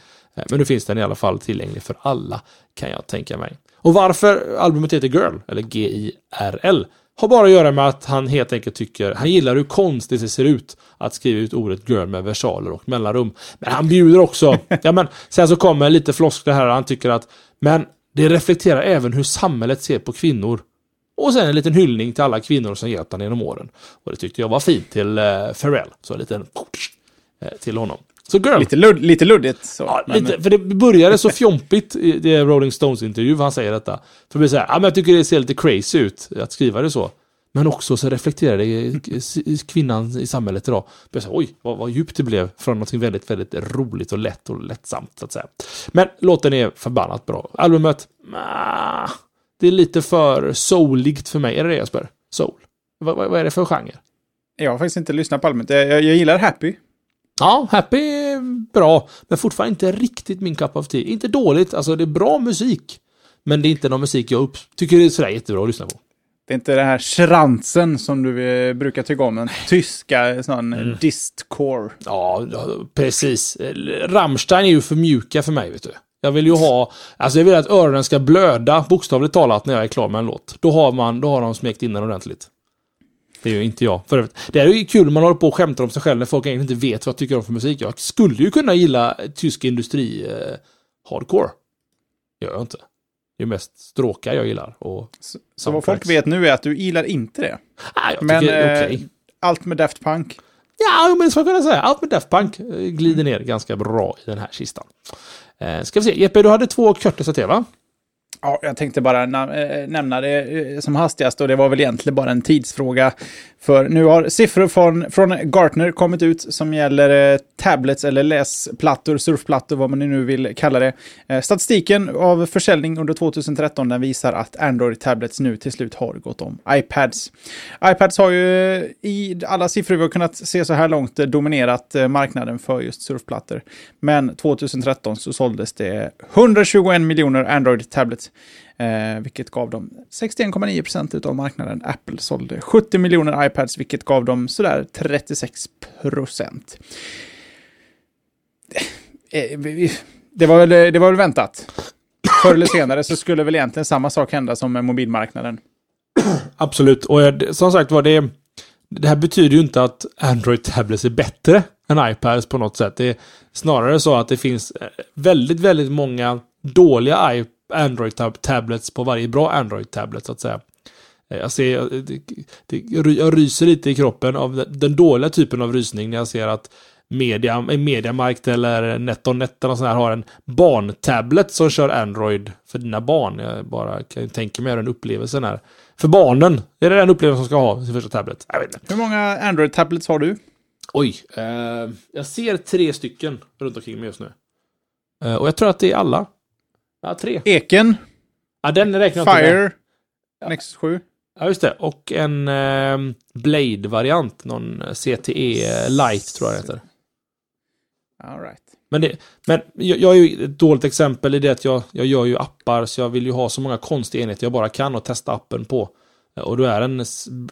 A: Men nu finns den i alla fall tillgänglig för alla, kan jag tänka mig. Och varför albumet heter Girl, eller G-I-R-L, har bara att göra med att han helt enkelt tycker, han gillar hur konstigt det ser ut att skriva ut ordet girl med versaler och mellanrum. Men han bjuder också, ja men, sen så kommer lite floskler här, han tycker att, men det reflekterar även hur samhället ser på kvinnor. Och sen en liten hyllning till alla kvinnor som gett honom genom åren. Och det tyckte jag var fint till uh, Pharrell. Så en liten uh, till honom. Så girl.
B: Lite, ludd, lite luddigt. Så,
A: ja, men... lite, för det började så fjompigt i det Rolling Stones-intervju, han säger detta. För att säga, ja men jag tycker det ser lite crazy ut att skriva det så. Men också så reflekterar det kvinnan i samhället idag. Jag säga, Oj, vad, vad djupt det blev från något väldigt, väldigt roligt och lätt och lättsamt, så att säga. Men låten är förbannat bra. Albumet, nah, det är lite för souligt för mig. Är det det Jesper? Soul? Vad, vad, vad är det för genre?
B: Jag har faktiskt inte lyssnat på albumet. Jag, jag, jag gillar Happy.
A: Ja, Happy är bra, men fortfarande inte riktigt min cup of tea. Inte dåligt, alltså det är bra musik. Men det är inte någon musik jag upp tycker det är sådär jättebra att lyssna på.
B: Det är inte den här schranzen som du eh, brukar tycka om. Den tyska sån mm. distcore.
A: Ja, precis. Rammstein är ju för mjuka för mig, vet du. Jag vill ju ha, alltså jag vill att öronen ska blöda, bokstavligt talat, när jag är klar med en låt. Då har man, då har de smekt in den ordentligt. Det är ju inte jag. För det är ju kul när man håller på och skämtar om sig själv när folk egentligen inte vet vad jag tycker om för musik. Jag skulle ju kunna gilla tysk industri eh, hardcore. Det gör jag inte. Det är mest stråkar jag gillar. Och
B: så, så vad folk vet nu är att du gillar inte det?
A: Ah, jag men eh, okay.
B: allt med Daft Punk?
A: Ja, men så kan jag säga. Allt med Daft Punk eh, glider ner ganska bra i den här kistan. Eh, ska vi se, Jeppe, du hade två Curtis att va?
B: Ja, jag tänkte bara eh, nämna det eh, som hastigast och det var väl egentligen bara en tidsfråga. För nu har siffror från, från Gartner kommit ut som gäller eh, tablets eller läsplattor, surfplattor, vad man nu vill kalla det. Statistiken av försäljning under 2013 den visar att Android-tablets nu till slut har gått om iPads. iPads har ju i alla siffror vi har kunnat se så här långt dominerat marknaden för just surfplattor. Men 2013 så såldes det 121 miljoner Android-tablets Eh, vilket gav dem 61,9 procent av marknaden. Apple sålde 70 miljoner iPads, vilket gav dem sådär 36 procent. Eh, eh, det, var väl, det var väl väntat. Förr eller senare så skulle väl egentligen samma sak hända som med mobilmarknaden.
A: Absolut, och som sagt var det... Det här betyder ju inte att Android Tablets är bättre än iPads på något sätt. Det är snarare så att det finns eh, väldigt, väldigt många dåliga iPads Android-tablets på varje bra Android-tablet så att säga. Eh, jag ser, det, det, jag ryser lite i kroppen av den dåliga typen av rysning när jag ser att Media, Mediamarkt eller NetOnNet eller sån här har en barntablet som kör Android för dina barn. Jag bara kan tänka mig den upplevelsen här. För barnen, är det den upplevelsen som ska ha sin första tablet? Jag vet
B: inte. Hur många Android-tablets har du?
A: Oj, eh, jag ser tre stycken runt omkring mig just nu. Eh, och jag tror att det är alla. Ja, tre.
B: Eken.
A: Ja, den räknar
B: jag Fire. Ja. Nexus 7.
A: Ja, just det. Och en eh, Blade-variant. Någon CTE Light tror jag det heter.
B: All right.
A: Men, det, men jag, jag är ju ett dåligt exempel i det att jag, jag gör ju appar så jag vill ju ha så många konstiga enheter jag bara kan och testa appen på. Och då är en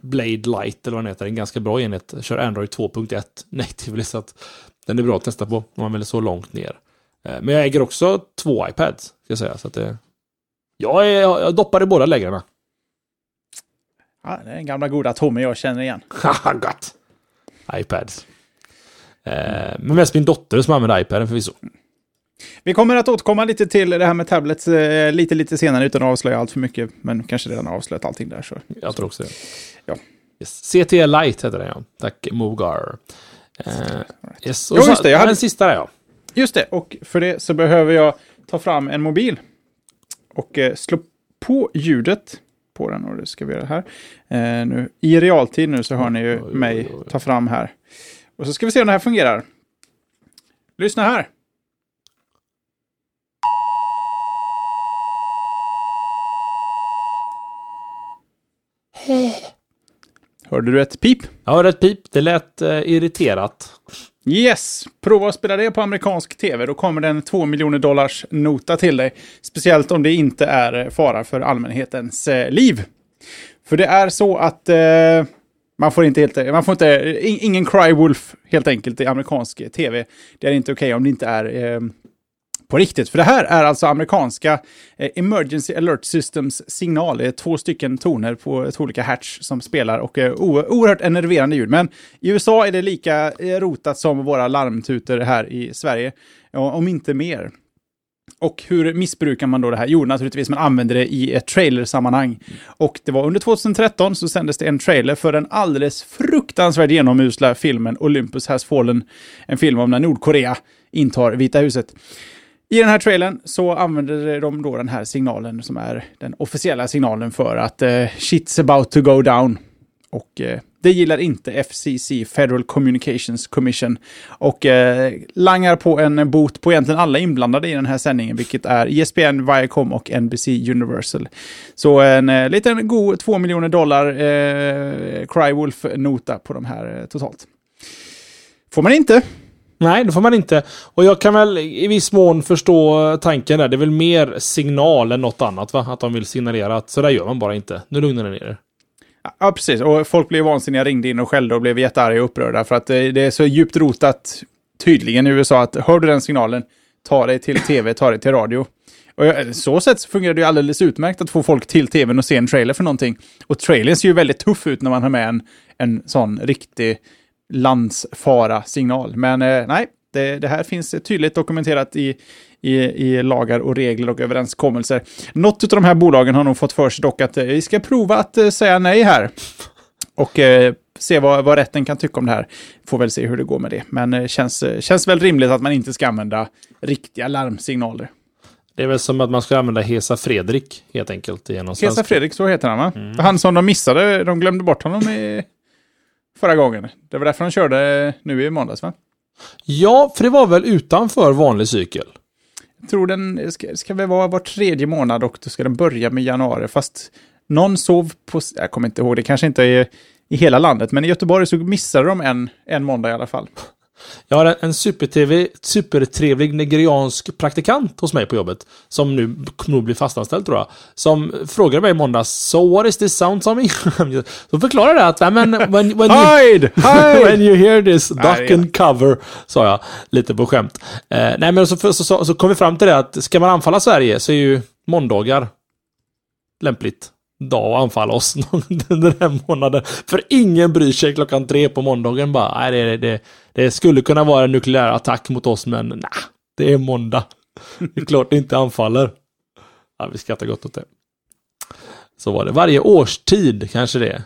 A: Blade Light eller vad den heter en ganska bra enhet. Kör Android 2.1 natively så att den är bra att testa på om man vill så långt ner. Eh, men jag äger också två iPads, ska jag säga. Så att det... Jag, är, jag doppar i båda lägren.
B: Ja, det är den gamla goda Tommy jag känner igen.
A: Haha, gott! iPads. Eh, men mest min dotter som använder iPaden förvisso.
B: Vi kommer att återkomma lite till det här med tablets eh, lite, lite senare utan att avslöja allt för mycket. Men kanske redan avslöjat allting där. Så.
A: Jag tror också det.
B: Ja.
A: Yes. CT Lite heter den ja. Tack Mogar. Eh, yes.
B: Och jo, just det. Jag
A: hade... Den sista där ja.
B: Just det, och för det så behöver jag ta fram en mobil. Och eh, slå på ljudet på den och det ska vi göra här. Eh, nu, I realtid nu så hör ni ju mig ta fram här. Och så ska vi se om det här fungerar. Lyssna här. Hörde du ett pip?
A: Ja, ett pip. Det lät eh, irriterat.
B: Yes, prova att spela det på amerikansk tv. Då kommer det en 2 miljoner dollars nota till dig. Speciellt om det inte är eh, fara för allmänhetens eh, liv. För det är så att eh, man får inte helt, eh, man får inte, ingen cry wolf helt enkelt i amerikansk tv. Det är inte okej okay om det inte är eh, på riktigt. För det här är alltså amerikanska eh, Emergency Alert Systems signal. Det är två stycken toner på två olika hertz som spelar och eh, är oerhört enerverande ljud. Men i USA är det lika eh, rotat som våra larmtutor här i Sverige, om inte mer. Och hur missbrukar man då det här? Jo, naturligtvis man använder det i ett trailersammanhang. Och det var under 2013 så sändes det en trailer för den alldeles fruktansvärt genomusla filmen Olympus Has Fallen. En film om när Nordkorea intar Vita huset. I den här trailern så använder de då den här signalen som är den officiella signalen för att eh, shit's about to go down. Och eh, det gillar inte FCC, Federal Communications Commission. Och eh, langar på en bot på egentligen alla inblandade i den här sändningen, vilket är ESPN, Viacom och NBC Universal. Så en eh, liten god 2 miljoner dollar eh, Crywolf-nota på de här eh, totalt. Får man inte.
A: Nej, det får man inte. Och jag kan väl i viss mån förstå tanken där. Det är väl mer signal än något annat va? Att de vill signalera att så där gör man bara inte. Nu lugnar ni ner er.
B: Ja, precis. Och folk blev vansinniga, ringde in och skällde och blev jättearga och upprörda för att eh, det, är så djupt rotat tydligen i USA att hör du den signalen, ta dig till tv, ta dig till radio. Och eh, så sätt så fungerar det ju alldeles utmärkt att få folk till tvn och se en trailer för någonting. Och trailern ser ju väldigt tuff ut när man har med en, en sån riktig landsfara-signal. Men eh, nej, det, det här finns tydligt dokumenterat i, i, i lagar och regler och överenskommelser. Något av de här bolagen har nog fått för sig dock att eh, vi ska prova att eh, säga nej här. Och eh, se vad, vad rätten kan tycka om det här. Får väl se hur det går med det. Men eh, känns, känns väl rimligt att man inte ska använda riktiga larmsignaler.
A: Det är väl som att man ska använda Hesa Fredrik helt enkelt. Genom
B: Hesa. Fredrik, så heter han va? Han som de missade, de glömde bort honom i förra gången. Det var därför de körde nu i måndags va?
A: Ja, för det var väl utanför vanlig cykel.
B: Jag tror den ska, ska väl vara var tredje månad och då ska den börja med januari. Fast någon sov på, jag kommer inte ihåg, det kanske inte är i hela landet, men i Göteborg så missade de en, en måndag i alla fall.
A: Jag har en, super-TV, supertrevlig nigeriansk praktikant hos mig på jobbet. Som nu nog blir fastanställd tror jag. Som frågade mig i måndags, so what is this sound Tommy? Så förklarade jag att, "Nej, men when, when, you,
B: Hide!
A: when
B: Hide!
A: you hear this, duck and cover, sa jag lite på skämt. Eh, nej men så, så, så, så kom vi fram till det att ska man anfalla Sverige så är ju måndagar lämpligt dag att anfalla oss den här månaden. För ingen bryr sig klockan tre på måndagen bara. Nej, det, det, det skulle kunna vara en nukleär attack mot oss, men nej, det är måndag. Det är klart det inte anfaller. Ja, vi skrattar gott åt det. Så var det. Varje årstid kanske det är.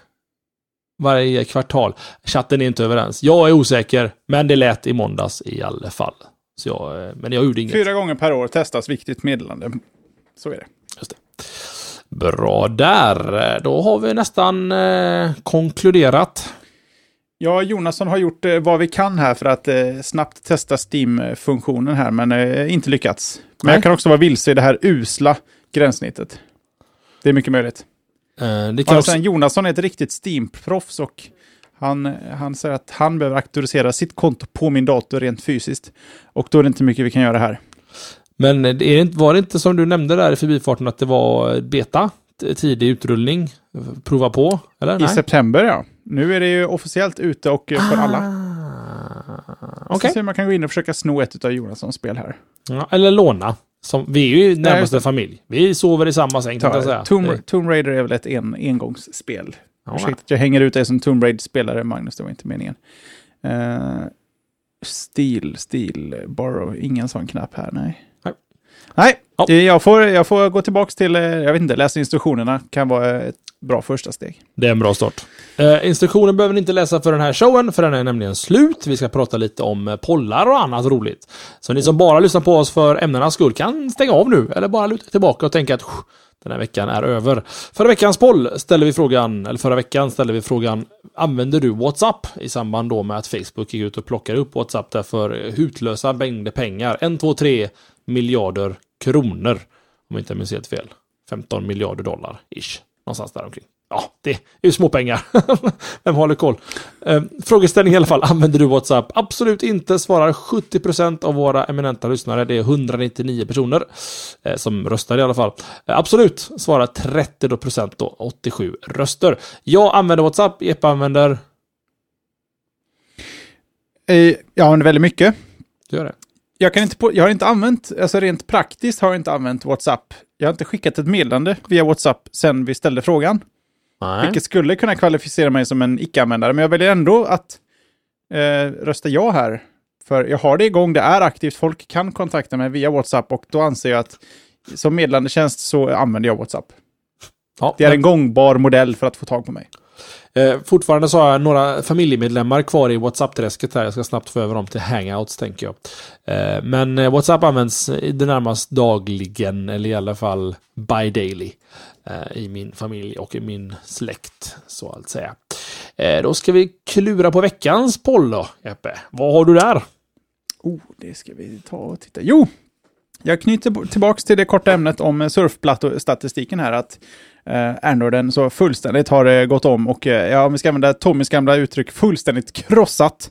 A: Varje kvartal. Chatten är inte överens. Jag är osäker, men det lät i måndags i alla fall. Så jag, eh, men jag gjorde inget.
B: Fyra gånger per år testas viktigt meddelande. Så är det.
A: Bra där. Då har vi nästan eh, konkluderat.
B: Ja, Jonasson har gjort eh, vad vi kan här för att eh, snabbt testa Steam-funktionen här, men eh, inte lyckats. Men
A: Nej.
B: jag kan också vara vilse i det här usla gränssnittet. Det är mycket möjligt.
A: Eh, det kan
B: Och
A: också,
B: Jonasson är ett riktigt Steam-proffs och han, han säger att han behöver auktorisera sitt konto på min dator rent fysiskt. Och då är det inte mycket vi kan göra här.
A: men är det, inte- var det inte som du nämnde där i förbifarten att det var beta? Tidig utrullning? Prova på? Eller?
B: I september, ja. Nu är det ju officiellt ute och eh, för alla.
A: Ah,
B: Så
A: Okej.
B: ser man kan gå in och försöka sno ett av Jonassons spel här.
A: Ja, eller låna. Som, vi är ju närmaste
B: det.
A: familj. Vi sover i samma säng, kan jag säga.
B: Tomb, Tomb Raider är väl ett en, engångsspel.
A: Ja,
B: Ursäkta att jag hänger ut dig som Tomb Raider-spelare, Magnus, det var inte meningen. Uh, stil, stil, borrow, ingen sån knapp här, nej.
A: Nej.
B: Nej, eh, jag, får, jag får gå tillbaka till, eh, jag vet inte, läsa instruktionerna kan vara ett bra första steg.
A: Det är en bra start. Eh, instruktionen behöver ni inte läsa för den här showen, för den är nämligen slut. Vi ska prata lite om eh, pollar och annat roligt. Så ni som bara lyssnar på oss för ämnenas skull kan stänga av nu, eller bara luta tillbaka och tänka att "Phew, den här veckan är över. Förra veckans poll ställde vi frågan, eller förra veckan ställde vi frågan, använder du WhatsApp? I samband då med att Facebook gick ut och plockade upp WhatsApp därför hutlösa mängder pengar. 1, 2, 3 miljarder kronor. Om jag inte minns helt fel. 15 miljarder dollar, ish. Någonstans där omkring. Ja, det är ju småpengar. Vem håller koll? Eh, frågeställning i alla fall. Använder du WhatsApp? Absolut inte, svarar 70% av våra eminenta lyssnare. Det är 199 personer eh, som röstar i alla fall. Eh, absolut, svarar 30% då, 87 röster. Jag använder WhatsApp, Jeppe använder...
B: Eh, jag använder väldigt mycket.
A: Du gör det?
B: Jag, kan inte på, jag har inte använt, alltså rent praktiskt har jag inte använt WhatsApp. Jag har inte skickat ett meddelande via WhatsApp sen vi ställde frågan.
A: Nej.
B: Vilket skulle kunna kvalificera mig som en icke-användare, men jag väljer ändå att eh, rösta ja här. För jag har det igång, det är aktivt, folk kan kontakta mig via WhatsApp och då anser jag att som meddelandetjänst så använder jag WhatsApp.
A: Ja,
B: Det är
A: men-
B: en gångbar modell för att få tag på mig.
A: Eh, fortfarande så har jag några familjemedlemmar kvar i WhatsApp-träsket här. Jag ska snabbt få över dem till Hangouts, tänker jag. Eh, men eh, WhatsApp används i det närmast dagligen, eller i alla fall by daily. Eh, I min familj och i min släkt, så att säga. Eh, då ska vi klura på veckans poll då, Jeppe. Vad har du där?
B: Oh, det ska vi ta och titta. Jo! Jag knyter tillbaka till det korta ämnet om eh, surfplattostatistiken här. Att eh, Androiden så fullständigt har eh, gått om och eh, ja, om vi ska använda Tommys gamla uttryck, fullständigt krossat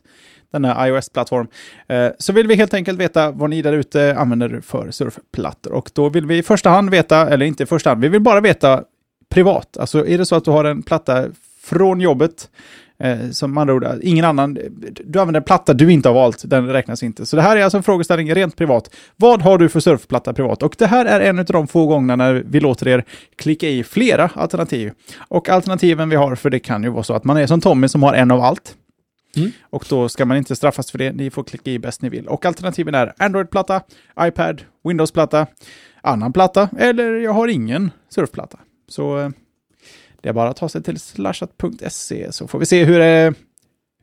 B: denna iOS-plattform. Eh, så vill vi helt enkelt veta vad ni där ute använder för surfplattor. Och då vill vi i första hand veta, eller inte i första hand, vi vill bara veta privat. Alltså är det så att du har en platta från jobbet. Eh, som andra ord, ingen annan, du använder en platta du inte har valt, den räknas inte. Så det här är alltså en frågeställning rent privat. Vad har du för surfplatta privat? Och det här är en av de få gångerna när vi låter er klicka i flera alternativ. Och alternativen vi har, för det kan ju vara så att man är som Tommy som har en av allt.
A: Mm.
B: Och då ska man inte straffas för det, ni får klicka i bäst ni vill. Och alternativen är Android-platta, iPad, Windows-platta, annan platta eller jag har ingen surfplatta. Så eh, det är bara att ta sig till slashat.se så får vi se hur det,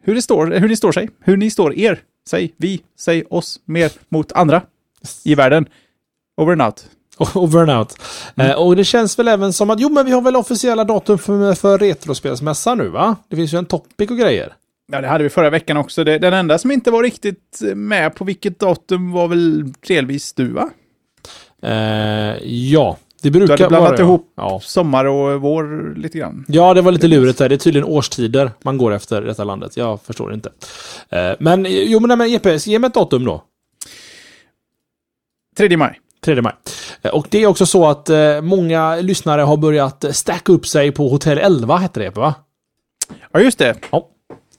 B: hur det står, hur ni står sig. Hur ni står er, säg vi, säg oss, mer mot andra i världen. Over and out.
A: Over and out.
B: Mm.
A: Eh, och det känns väl även som att, jo men vi har väl officiella datum för, för Retrospelsmässan nu va? Det finns ju en topic och grejer.
B: Ja, det hade vi förra veckan också. Det, den enda som inte var riktigt med på vilket datum var väl delvis du, va?
A: Eh, ja, det
B: Du
A: brukar
B: hade blandat
A: vara
B: ihop
A: Ja.
B: sommar och vår lite grann.
A: Ja, det var lite lurigt där. Det är tydligen årstider man går efter i detta landet. Jag förstår inte. Eh, men jo, men, men EP, ge mig ett datum då.
B: 3 maj.
A: 3 maj. Eh, Och det är också så att eh, många lyssnare har börjat stacka upp sig på Hotell 11, hette det va?
B: Ja, just det.
A: Ja.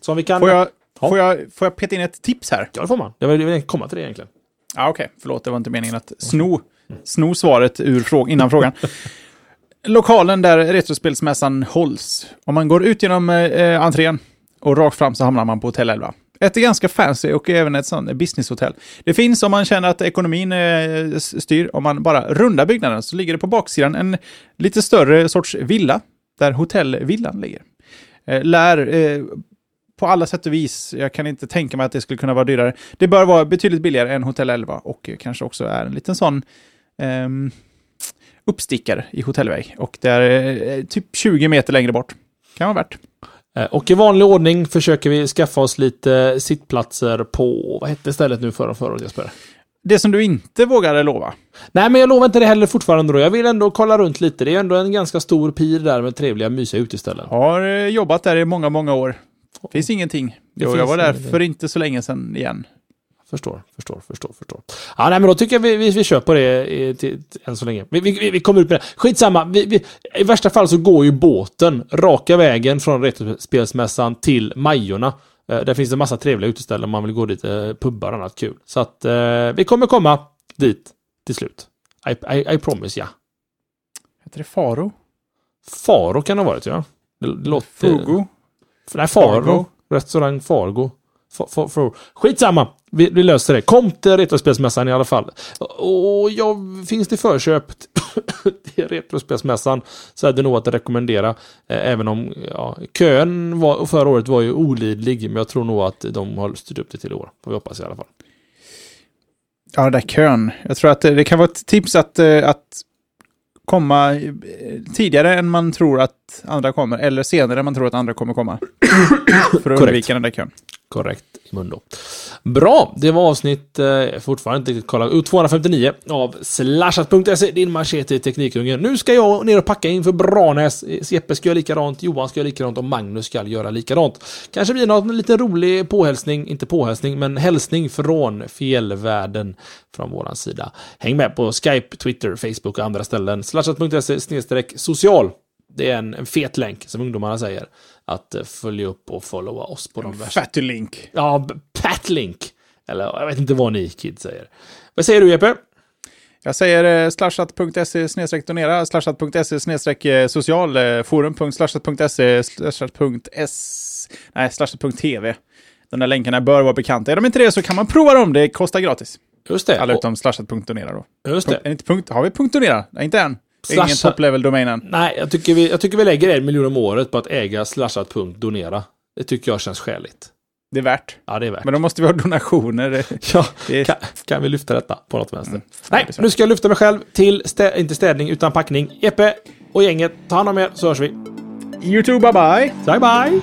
A: Så vi kan...
B: Får jag,
A: Ja.
B: får jag, får jag peta in ett tips här?
A: Ja, det får man. Jag vill, jag vill komma till det egentligen.
B: Ja, okej. Förlåt, det var inte meningen att sno, sno svaret ur frå innan frågan. Lokalen där Retrospelsmässan hålls. Om man går ut genom eh, entrén och rakt fram så hamnar man på Hotell 11. Ett är ganska fancy och även ett sånt businesshotell. Det finns om man känner att ekonomin eh, styr, om man bara rundar byggnaden så ligger det på baksidan en lite större sorts villa där hotellvillan ligger. Eh, lär eh, på alla sätt och vis, jag kan inte tänka mig att det skulle kunna vara dyrare. Det bör vara betydligt billigare än Hotell 11 och kanske också är en liten sån ehm, uppstickare i hotellväg. Och det är eh, typ 20 meter längre bort. Kan vara värt.
A: Eh, Och i vanlig ordning försöker vi skaffa oss lite sittplatser på, vad hette stället nu förra, förra Jesper?
B: Det som du inte vågade lova.
A: Nej, men jag lovar inte det heller fortfarande då. Jag vill ändå kolla runt lite. Det är ändå en ganska stor pir där med trevliga, mysiga uteställen.
B: Har eh, jobbat där i många, många år. Finns ingenting.
A: Det
B: Jo, jag var där för inte så länge sedan igen.
A: Förstår, förstår, förstår, förstår. Ja, nej, men då tycker jag vi, vi, vi kör på det eh, till, till, än så länge. Vi, vi, vi kommer ut med det. Skitsamma. Vi, vi, I värsta fall så går ju båten raka vägen från Retrospelsmässan till Majorna. Eh, där finns det massa trevliga uteställen om man vill gå dit, eh, pubbar och annat kul. Så att eh, vi kommer komma dit till slut. I, I, I promise, ja.
B: Heter det Faro?
A: Faro kan det ha varit, ja. Det, det låter...
B: Fugo?
A: Nej, Fargo.
B: Fargo.
A: Restaurang Fargo. Fa- fa- Skitsamma! Vi, vi löser det. Kom till Retrospelsmässan i alla fall. Och ja, finns det förköp till Retrospelsmässan så är det nog att rekommendera. Eh, Även om ja, kön var, förra året var ju olidlig, men jag tror nog att de har styrt upp det till i år. Får vi hoppas i alla fall.
B: Ja, den där kön. Jag tror att det, det kan vara ett tips att, eh, att komma eh, tidigare än man tror att andra kommer, eller senare än man tror att andra kommer komma. För att undvika den där kön.
A: Korrekt i mundo. Bra, det var avsnitt, eh, fortfarande inte riktigt kolla, 259 av slashat.se, din machete i Teknikungen. Nu ska jag ner och packa inför Branäs. Jeppe ska göra likadant, Johan ska göra likadant och Magnus ska göra likadant. Kanske blir något lite rolig påhälsning, inte påhälsning, men hälsning från fjällvärlden från våran sida. Häng med på Skype, Twitter, Facebook och andra ställen. Slashat.se snedstreck social. Det är en, en fet länk, som ungdomarna säger. Att eh, följa upp och followa oss på de värsta
B: Fatty Link.
A: Ja, Patlink. Eller jag vet inte vad ni kids säger. Vad säger du Jeppe?
B: Jag säger eh, slashat.se snedstreck donera, slashat.se snedstreck eh, social, forum.slashat.se, slashat.s, nej, slashat.tv. De där länkarna bör vara bekanta. Är de inte det så kan man prova dem, det kostar gratis.
A: Just det.
B: Alla utom slashat.donera då.
A: Just
B: Punkt,
A: det.
B: är det inte punkt, har vi punkt donera? Nej, inte än. Är ingen
A: Slashat-
B: top-level-domän än.
A: Nej, jag tycker, vi, jag tycker vi lägger en miljon om året på att äga slashat.donera. Det tycker jag känns skäligt.
B: Det är värt.
A: Ja, det är värt.
B: Men då måste vi ha donationer.
A: Ja,
B: är,
A: kan, kan vi lyfta detta på något vänster?
B: Mm.
A: Nej, nu ska jag lyfta mig själv till, stä, inte städning, utan packning. Jeppe och gänget, ta hand om er så hörs vi.
B: YouTube, bye bye!
A: Bye bye!